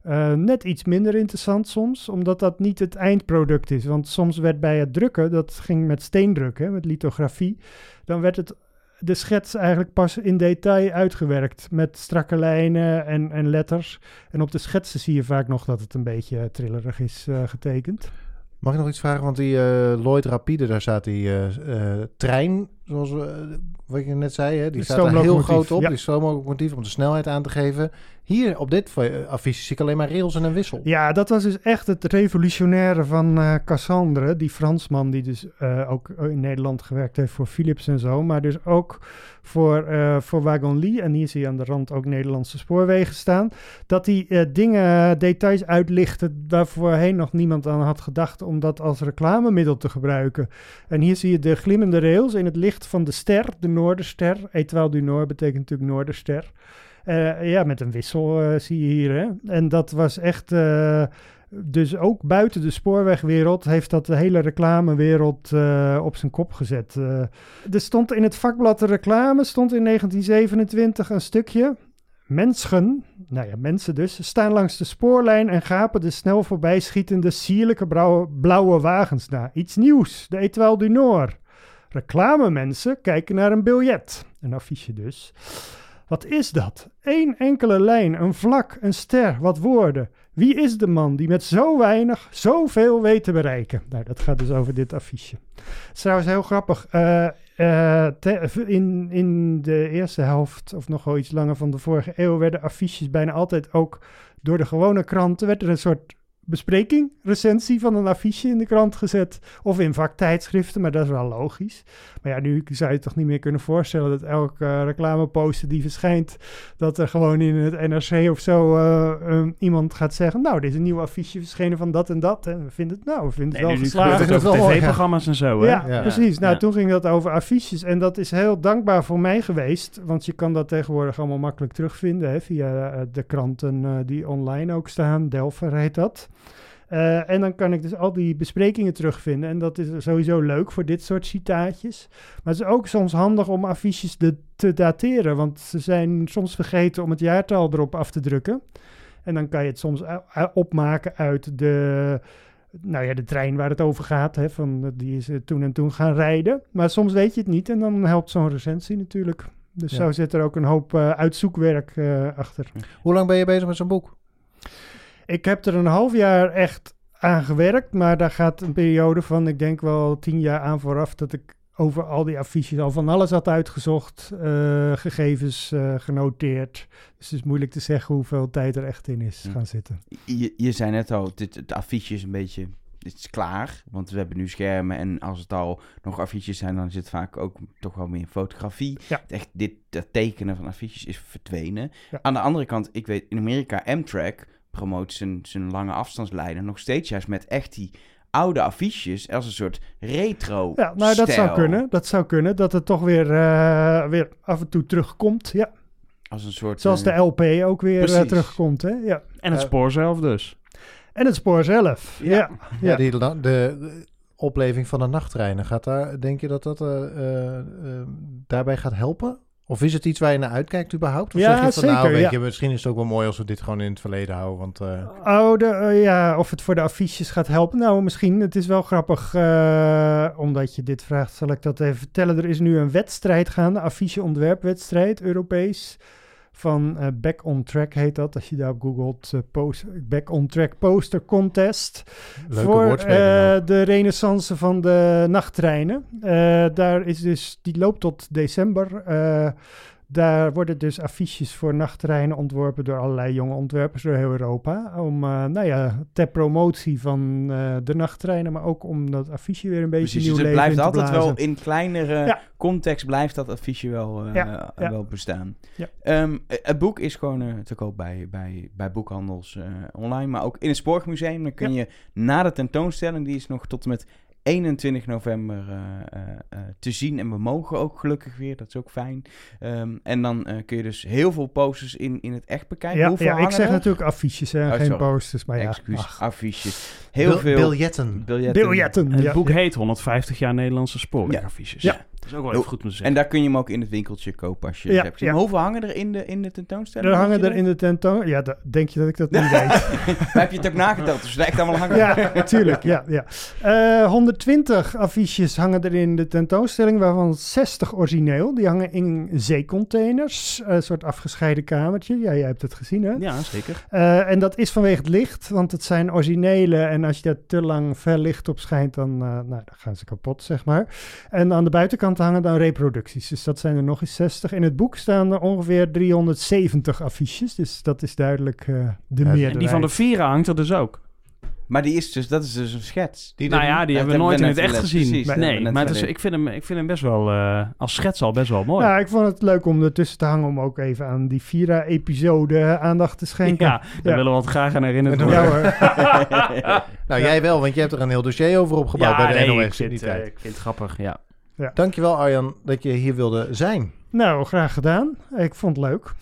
eh, net iets minder interessant soms. Omdat dat niet het eindproduct is. Want soms werd bij het drukken, dat ging met steendruk, hè, met lithografie. Dan werd het de schets eigenlijk pas in detail uitgewerkt. Met strakke lijnen en, en letters. En op de schetsen zie je vaak nog dat het een beetje trillerig is eh, getekend. Mag ik nog iets vragen? Want die eh, Lloyd Rapide, daar staat die eh, trein zoals we, wat je net zei, hè, die staat er heel groot op. ja. Die stoomlocomotief om de snelheid aan te geven. Hier op dit eh, affiche zie ik alleen maar rails en een wissel. Ja, dat was dus echt het revolutionaire van eh, Cassandre, die Fransman die dus eh, ook in Nederland gewerkt heeft voor Philips en zo, maar dus ook voor, eh voor Wagon-Lee. En hier zie je aan de rand ook Nederlandse spoorwegen staan. Dat die eh, dingen, details uitlichten waar voorheen nog niemand aan had gedacht om dat als reclamemiddel te gebruiken. En hier zie je de glimmende rails in het licht van de ster, de Noorderster. Étoile du Nord betekent natuurlijk Noorderster. Eh, ja, met een wissel eh, zie je hier. Hè? En dat was echt. eh, dus ook buiten de spoorwegwereld heeft dat de hele reclamewereld op zijn kop gezet. Er stond in het vakblad de reclame, stond in 1927 een stukje. Mensen, nou ja, mensen dus, staan langs de spoorlijn en gapen de snel voorbijschietende sierlijke blauwe, blauwe wagens na. Iets nieuws, de Etoile du Nord. Reclamemensen kijken naar een biljet. Een affiche dus. Wat is dat? Eén enkele lijn, een vlak, een ster, wat woorden. Wie is de man die met zo weinig zoveel weet te bereiken? Nou, dat gaat dus over dit affiche. Het is trouwens heel grappig. Eh, eh, in, in de eerste helft, of nog wel iets langer van de vorige eeuw, werden affiches bijna altijd ook door de gewone kranten. werd er een soort bespreking, recensie van een affiche in de krant gezet. Of in vaktijdschriften, maar dat is wel logisch. Maar ja, nu zou je toch niet meer kunnen voorstellen dat elke eh, reclameposter die verschijnt, dat er gewoon in het NRC of zo eh, iemand gaat zeggen: Nou, dit is een nieuw affiche verschenen van dat en dat. En we vinden het, nou, we vinden het Nee, wel geslaagd. het over tv-programma's en zo, hè? Ja, Ja. precies. Nou, Ja. toen ging dat over affiches. En dat is heel dankbaar voor mij geweest. Want je kan dat tegenwoordig allemaal makkelijk terugvinden. Hè, via eh, de kranten eh, die online ook staan. Delver heet dat. Eh, en dan kan ik dus al die besprekingen terugvinden. En dat is sowieso leuk voor dit soort citaatjes. Maar het is ook soms handig om affiches de, te dateren. Want ze zijn soms vergeten om het jaartal erop af te drukken. En dan kan je het soms opmaken uit de, nou ja, de trein waar het over gaat. Hè, van, die is toen en toen gaan rijden. Maar soms weet je het niet en dan helpt zo'n recensie natuurlijk. Dus Ja. zo zit er ook een hoop eh, uitzoekwerk eh, achter. Hoe lang ben je bezig met zo'n boek? Ik heb er een half jaar echt aan gewerkt, maar daar gaat een periode van, ik denk wel tien jaar aan vooraf, dat ik over al die affiches al van alles had uitgezocht, eh, gegevens eh, genoteerd. Dus het is moeilijk te zeggen hoeveel tijd er echt in is gaan zitten. Je, je zei net al, dit, het affiche is een beetje... Het is klaar, want we hebben nu schermen en als het al nog affiches zijn, dan is het vaak ook toch wel meer fotografie. Ja. Echt, dit, dat tekenen van affiches is verdwenen. Ja. Aan de andere kant, ik weet, in Amerika, Amtrak promoot zijn, zijn lange afstandslijnen nog steeds juist met echt die oude affiches als een soort retro Ja, nou dat zou kunnen. Dat zou kunnen, dat het toch weer, eh, weer af en toe terugkomt. Ja, Als een soort... zoals de eh, LP ook weer eh, terugkomt. Hè? Ja. En het spoor zelf dus. En het spoor zelf. Ja. Ja. Ja, Ja. die, de, de opleving van de nachttreinen, gaat daar, denk je dat dat eh, eh, eh, daarbij gaat helpen? Of is het iets waar je naar uitkijkt überhaupt? Of Ja, zeg je van, nou, zeker, weet ja. je, misschien is het ook wel mooi als we dit gewoon in het verleden houden, want... eh, Oh, de, eh, ja, of het voor de affiches gaat helpen. Nou, misschien. Het is wel grappig, eh, omdat je dit vraagt, zal ik dat even vertellen. Er is nu een wedstrijd gaande, affiche-ontwerpwedstrijd, Europees. Van eh, Back on Track heet dat, als je daar op googelt. eh, post, Back on Track Poster Contest. leuke voor eh, de renaissance van de nachttreinen. Daar is dus, die loopt tot december. Daar worden dus affiches voor nachttreinen ontworpen door allerlei jonge ontwerpers door heel Europa. Om, eh, nou ja, ter promotie van eh, de nachttreinen, maar ook om dat affiche weer een beetje Precies, nieuw dus het leven blijft altijd wel in kleinere Ja. context blijft dat affiche wel, eh, Ja, ja. wel bestaan. Ja. Ehm, eh, het boek is gewoon te koop bij, bij, bij boekhandels online, maar ook in het Spoorwegmuseum. Dan kun je na de tentoonstelling, die is nog tot en met 21 november eh, eh, eh, te zien. En we mogen ook gelukkig weer, dat is ook fijn. Ehm, en dan eh, kun je dus heel veel posters in, in het echt bekijken. Ja, ja ik zeg er? natuurlijk affiches, hè, Oh, geen sorry. posters. Maar ja, Excuus, ach, affiches. Heel Bil- veel Biljetten. biljetten. biljetten. En het ja, boek heet 150 jaar Nederlandse spoorwegaffiches. Ja. Dat is ook wel even goed om te En zeggen. daar kun je hem ook in het winkeltje kopen als je Ja, het hebt gezien. ja. Hoeveel hangen er in de, in de tentoonstelling? Er hangen er in de tentoon... Ja, da- denk je dat ik dat niet weet? Maar heb je het ook nageteld? Dus echt allemaal hangen? Ja, natuurlijk. Ja, ja. Eh, 120 affiches hangen er in de tentoonstelling, waarvan 60 origineel. Die hangen in zeecontainers, een soort afgescheiden kamertje. Ja, jij hebt het gezien, hè? Ja, zeker. Eh, en dat is vanwege het licht, want het zijn originele. En als je daar te lang fel licht op schijnt, dan, eh, nou, dan gaan ze kapot, zeg maar. En aan de buitenkant te hangen dan reproducties. Dus dat zijn er nog eens 60. In het boek staan er ongeveer 370 affiches. Dus dat is duidelijk eh, de Ja, meerderheid. En die van de Vira hangt er dus ook. Maar die is dus, dat is dus een schets. Die nou ja, die hebben we nooit in het echt gezien. precies, nee, maar het is, ik, vind hem, ik vind hem best wel, eh, als schets al best wel mooi. Ja, ik vond het leuk om ertussen te hangen om ook even aan die Vira-episode aandacht te schenken. Ja, daar Ja. willen we het graag aan herinnerd Ja, worden. Ja hoor. Nou, jij wel, want je hebt er een heel dossier over opgebouwd bij de nee, NOS ik vind, in die eh, tijd. ik vind het grappig, ja. Dankjewel Arjan dat je hier wilde zijn. Nou, graag gedaan. Ik vond het leuk.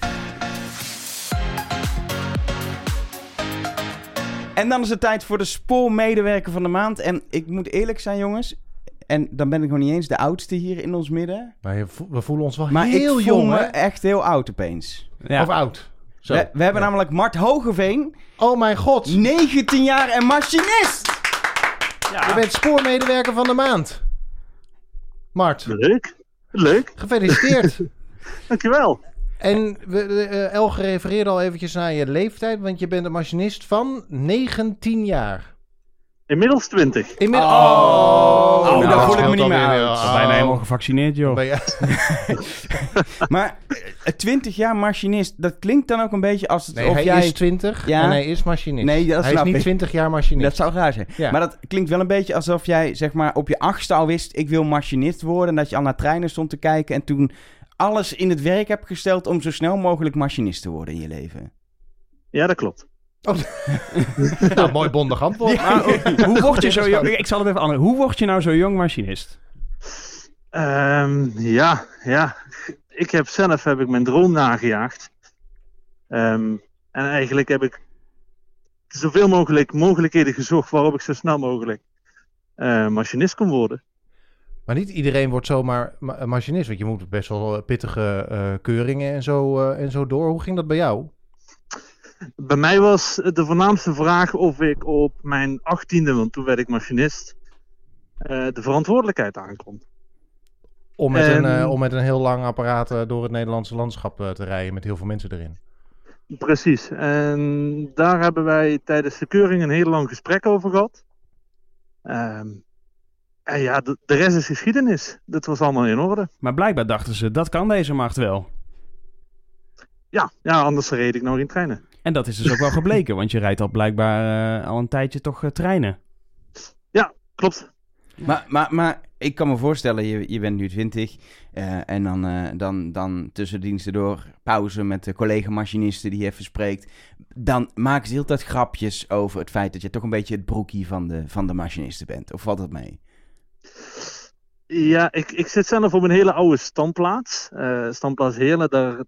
En dan is het tijd voor de spoormedewerker van de maand. En ik moet eerlijk zijn, jongens. En dan ben ik nog niet eens de oudste hier in ons midden. Maar je vo- we voelen ons wel Maar heel ik voel jong, me hè? echt heel oud opeens. ja. Of oud. Zo. We, we hebben Ja. namelijk Mart Hogeveen, Oh mijn god, 19 jaar en machinist. je bent spoormedewerker van de maand. Mart, Leuk. Leuk. gefeliciteerd. Dankjewel. en we, eh, Elge refereerde al eventjes naar je leeftijd, want je bent een machinist van 19 jaar. Inmiddels 20. Inmiddels... Oh, nou, daar dat voel ik me niet meer wel. Bijna Oh. helemaal gevaccineerd, joh. Ben je- Maar eh, 20 jaar machinist, dat klinkt dan ook een beetje als het Nee, of hij jij... is 20 Ja. en hij is machinist. Nee, dat hij is niet ik. 20 jaar machinist. Dat zou raar zijn. Ja. Maar dat klinkt wel een beetje alsof jij zeg maar op je achtste al wist... ik wil machinist worden. En dat je al naar treinen stond te kijken... en toen alles in het werk hebt gesteld... om zo snel mogelijk machinist te worden in je leven. Ja, dat klopt. nou, mooi bondig antwoord. Maar hoe- hoe word je zo jong? Ik zal het even anders. Hoe word je nou zo jong machinist? Ehm, ja, ja. Ik heb zelf heb ik mijn droom nagejaagd. Ehm, en eigenlijk heb ik zoveel mogelijk mogelijkheden gezocht waarop ik zo snel mogelijk eh, machinist kon worden. Maar niet iedereen wordt zomaar ma- machinist, want je moet best wel eh, pittige eh, keuringen en zo, eh, en zo door. Hoe ging dat bij jou? Bij mij was de voornaamste vraag of ik op mijn achttiende, want toen werd ik machinist, eh, de verantwoordelijkheid aankon. Om met, een, eh, om met een heel lang apparaat eh, door het Nederlandse landschap te rijden met heel veel mensen erin. Precies. En daar hebben wij tijdens de keuring een heel lang gesprek over gehad. Ehm, en ja, de, de rest is geschiedenis. Dat was allemaal in orde. Maar blijkbaar dachten ze, dat kan deze macht wel. Ja, ja anders reed ik nog in treinen. En dat is dus ook wel gebleken, want je rijdt al blijkbaar eh, al een tijdje toch eh, treinen. Klopt. Maar, maar, maar ik kan me voorstellen, je, je bent nu 20... eh, en dan, eh, dan, dan tussen diensten door pauze met de collega-machinisten die je even spreekt... dan maken ze heel tijd grapjes over het feit dat je toch een beetje het broekie van de, van de machinisten bent. Of valt dat mee? Ja, ik, ik zit zelf op een hele oude standplaats. Eh standplaats Heerlen. Daar,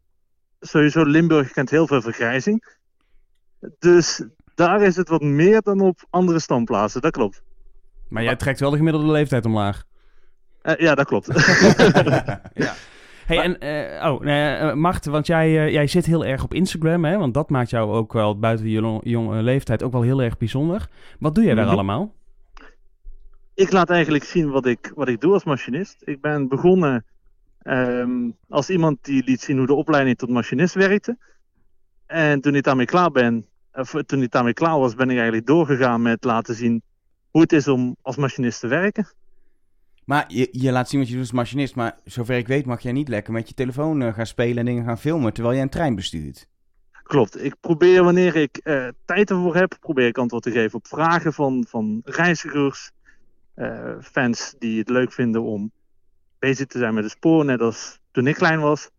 sowieso Limburg kent heel veel vergrijzing. Dus daar is het wat meer dan op andere standplaatsen. Dat klopt. Maar jij trekt wel de gemiddelde leeftijd omlaag. Eh, ja, dat klopt. Hey, en, eh, oh, eh, Mart, want jij, jij zit heel erg op Instagram, hè? Want dat maakt jou ook wel buiten je jonge leeftijd ook wel heel erg bijzonder. Wat doe jij daar Mhm. allemaal? ik laat eigenlijk zien wat ik, wat ik doe als machinist. Ik ben begonnen ehm, als iemand die liet zien hoe de opleiding tot machinist werkte. En toen ik daarmee klaar ben, of toen ik daarmee klaar was, ben ik eigenlijk doorgegaan met laten zien hoe het is om als machinist te werken. Maar je, je laat zien wat je doet als machinist, maar zover ik weet mag jij niet lekker met je telefoon eh, gaan spelen en dingen gaan filmen terwijl jij een trein bestuurt. Klopt. Ik probeer wanneer ik eh, tijd ervoor heb, probeer ik antwoord te geven op vragen van, van reizigers, eh, fans die het leuk vinden om bezig te zijn met de spoor, net als toen ik klein was.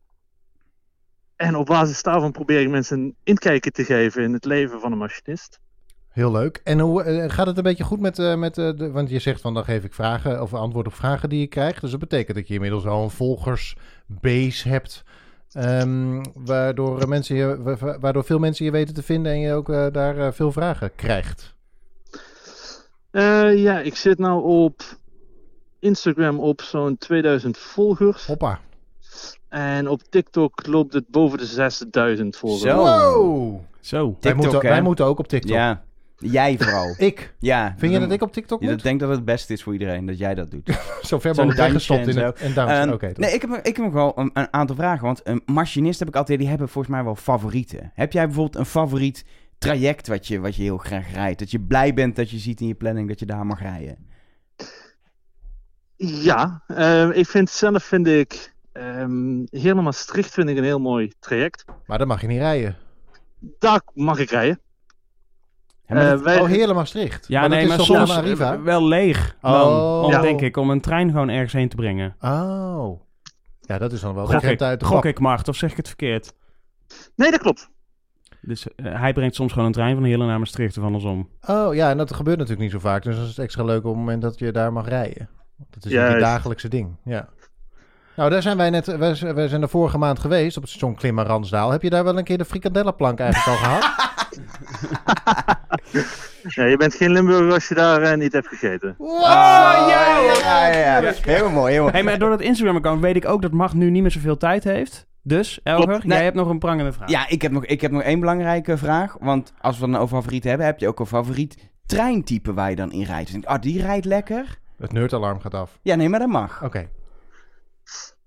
En op basis daarvan probeer ik mensen een inkijkje te geven in het leven van een machinist. Heel leuk. En hoe eh, gaat het een beetje goed met, eh, met eh, de, want je zegt van dan geef ik vragen of antwoord op vragen die je krijgt. Dus dat betekent dat je inmiddels al een volgersbase hebt. ehm, waardoor, mensen je, wa- waardoor veel mensen je weten te vinden en je ook daar veel vragen krijgt. Ja, ik zit nou op Instagram op zo'n 2000 volgers. Hoppa. En op TikTok loopt het boven de 6000 volgers. Zo. Wow. Zo. Wij TikTok, moeten, hè? wij moeten ook op TikTok. Ja, jij vooral. Ik. ja. Vind je dat ik op TikTok Ja, moet? ik denk dat het het beste is voor iedereen dat jij dat doet. Zo ver Zo'n mogelijk weggestopt dansje in en het... En dansen. Ehm, nee, ik heb, ik heb nog wel een, een aantal vragen. Want een machinist heb ik altijd, die hebben volgens mij wel favorieten. Heb jij bijvoorbeeld een favoriet traject wat je, wat je heel graag rijdt? Dat je blij bent dat je ziet in je planning dat je daar mag rijden? Ja, eh, ik vind zelf vind ik ehm Heerlen Maastricht vind ik een heel mooi traject. Maar dan mag je niet rijden. Daar mag ik rijden. Ja, maar Eh, wij- Oh, Heerlen Maastricht. Ja, maar nee, maar soms wel leeg. Dan, Oh. om, Ja. denk ik, om een trein gewoon ergens heen te brengen. Oh. Ja, dat is dan wel Gok ik, uit de gok ik Mart, of zeg ik het verkeerd? Nee, dat klopt. Dus eh, hij brengt soms gewoon een trein van Heerlen naar Maastricht of andersom. Oh ja, en dat gebeurt natuurlijk niet zo vaak. Dus dat is extra leuk op het moment dat je daar mag rijden. Dat is het dagelijkse ding. Ja. Nou, daar zijn wij net. Wij, zijn de vorige maand geweest op het station Klimmen Ransdaal. Heb je daar wel een keer de frikandellenplank eigenlijk al gehad? Ja, je bent geen Limburger als je daar eh, niet hebt gegeten. Ah, ja, ja, ja, ja, ja. Heel mooi, heel mooi. Hey, maar door dat Instagram-account weet ik ook dat Mart nu niet meer zoveel tijd heeft. Dus, Elger, Klopt. jij Nee. hebt nog een prangende vraag. Ja, ik heb, nog, ik heb nog één belangrijke vraag. Want als we dan over favorieten hebben, heb je ook een favoriet treintype waar je dan in rijdt. Dus ah, die rijdt lekker. Het nerdalarm gaat af. Ja, nee, maar dat mag. Oké.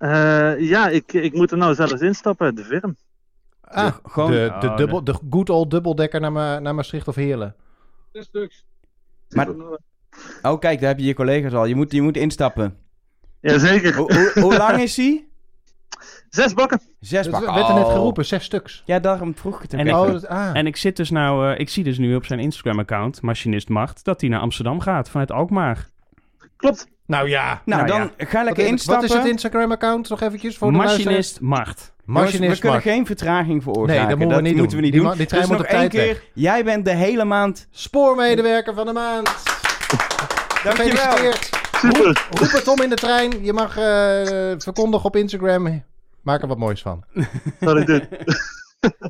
Eh, ja, ik, ik moet er nou zelfs instappen, de Virm. Ah, De- gewoon- de, de, Oh, dubbel, de good old dubbeldekker naar, Ma- naar Maastricht of Heerlen. Maar, oh, kijk, daar heb je je collega's al. Je moet, je moet instappen. Jazeker. Hoe, hoe, hoe lang is die? Zes bakken. Zes Dat bakken. werd er net Oh. geroepen, zes stuks. Ja, daarom vroeg ik het En Oh, dat, ah. En ik zit dus nou, eh, ik zie dus nu op zijn Instagram-account, Machinist Mart, dat hij naar Amsterdam gaat vanuit Alkmaar. Klopt. Nou ja. nou, nou dan ja. ga lekker instappen. wat is het Instagram-account nog eventjes voor de? Machinist Mart. Jongens, Machinist we kunnen geen vertraging veroorzaken. Nee, dat moeten we niet moeten doen. we niet Die doen. ma- die trein dus moet nog op één tijd keer. Jij bent de hele maand. Spoormedewerker van de maand. Dankjewel. Super. Roep het om in de trein. Je mag eh, verkondigen op Instagram. Maak er wat moois van. Wat ik doe.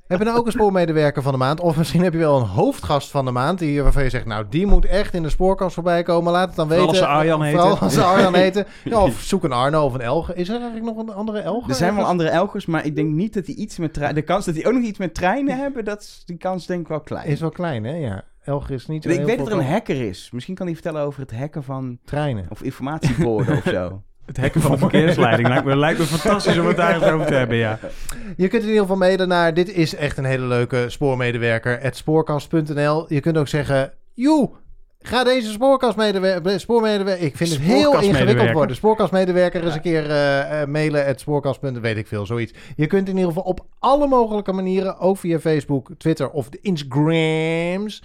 Heb je nou ook een spoormedewerker van de maand? Of misschien heb je wel een hoofdgast van de maand. Die, waarvan je zegt, nou die moet echt in de spoorkast voorbij komen. Laat het dan weten. Vooral als ze Arjan Vooral heten. als ze Arjan heten. Ja, of zoek een Arno of een Elge. Is er eigenlijk nog een andere Elge? Er zijn wel andere Elgers, maar ik denk niet dat die iets met treinen... De kans dat die ook nog iets met treinen hebben, dat is, die kans denk ik wel klein. Is wel klein, hè? Ja. Elge is niet zo ik heel weet dat er een hacker is. Misschien kan hij vertellen over het hacken van... treinen. Of informatieborden of zo. Het hacken van verkeersleiding lijkt me, lijkt me fantastisch om het daar over te hebben, ja. Je kunt in ieder geval mailen naar dit is echt een hele leuke spoormedewerker at spoorkast.nl. Je kunt ook zeggen, joe, ga deze spoorkastmedewerker, spoormedewerker, ik vind het heel ingewikkeld worden. Spoorkastmedewerker eens een keer eh, eh, mailen at spoorkast. weet ik veel, zoiets. Je kunt in ieder geval op alle mogelijke manieren, ook via Facebook, Twitter of de Instagrams,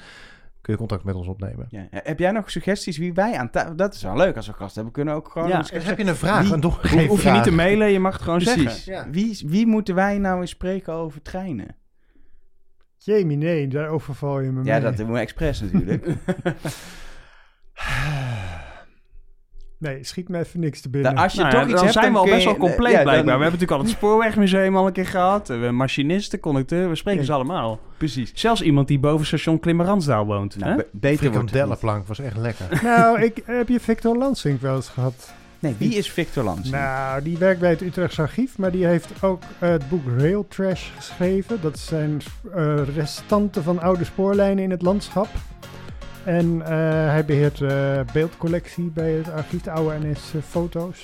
kun je contact met ons opnemen. Ja. Heb jij nog suggesties wie wij aan tafel... Dat is wel leuk als we gasten hebben. Kunnen we ook gewoon... Ja. eens- heb je een vraag, Wie- dan doe Hoef, je niet te mailen, je mag het gewoon Precies. zeggen. Ja. Wie, wie moeten wij nou eens spreken over treinen? Jamie, nee, daar overval je me Ja, mee. dat doen we expres natuurlijk. Nee, schiet me even niks te Dan, binnen. als je Nou toch ja, iets dan hebt, zijn we al best wel compleet ja, dan- blijkbaar. We hebben natuurlijk al het Spoorwegmuseum al een keer gehad. We hebben machinisten, conducteur, we spreken Ja. ze allemaal. Precies. Zelfs iemand die boven station Klimmerransdaal woont. Nou, hè? be- beter. Frikandellenplank was echt lekker. Nou, ik, heb je Victor Lansing wel eens gehad? Nee, wie is Victor Lans? Nou, die werkt bij het Utrechtse Archief, maar die heeft ook het boek Rail Trash geschreven. Dat zijn eh, restanten van oude spoorlijnen in het landschap. En eh, hij beheert eh beeldcollectie bij het archief, de oude NS-foto's.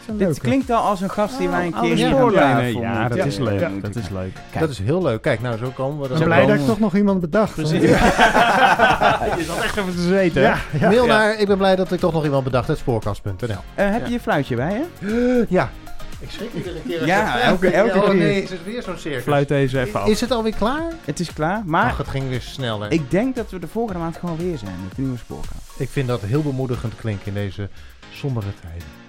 is een Dit leuke. klinkt al als een gast die wij een Oude keer tafel Ja, moeten- dat is leuk. Ja. Dat is leuk. Kijk. Dat is heel leuk. Kijk, nou zo komen we Ik dan. ben blij komen dat ik toch nog iemand bedacht. Precies. Je zat echt even te zweten. Ja, ja. Mail Ja. naar, ik ben blij dat ik toch nog iemand bedacht, het spoorkast.nl. Eh, heb je je fluitje bij je? Ja. Ik schrik iedere keer. Ja, elke, oh, keer. Oh nee, is het weer zo'n circus. Fluit deze even af. Is het alweer klaar? Het is klaar, maar... Ach, het ging weer sneller. Ik denk dat we de volgende maand gewoon weer zijn met de nieuwe spoorkaart. Ik vind dat heel bemoedigend klinken in deze sombere tijden.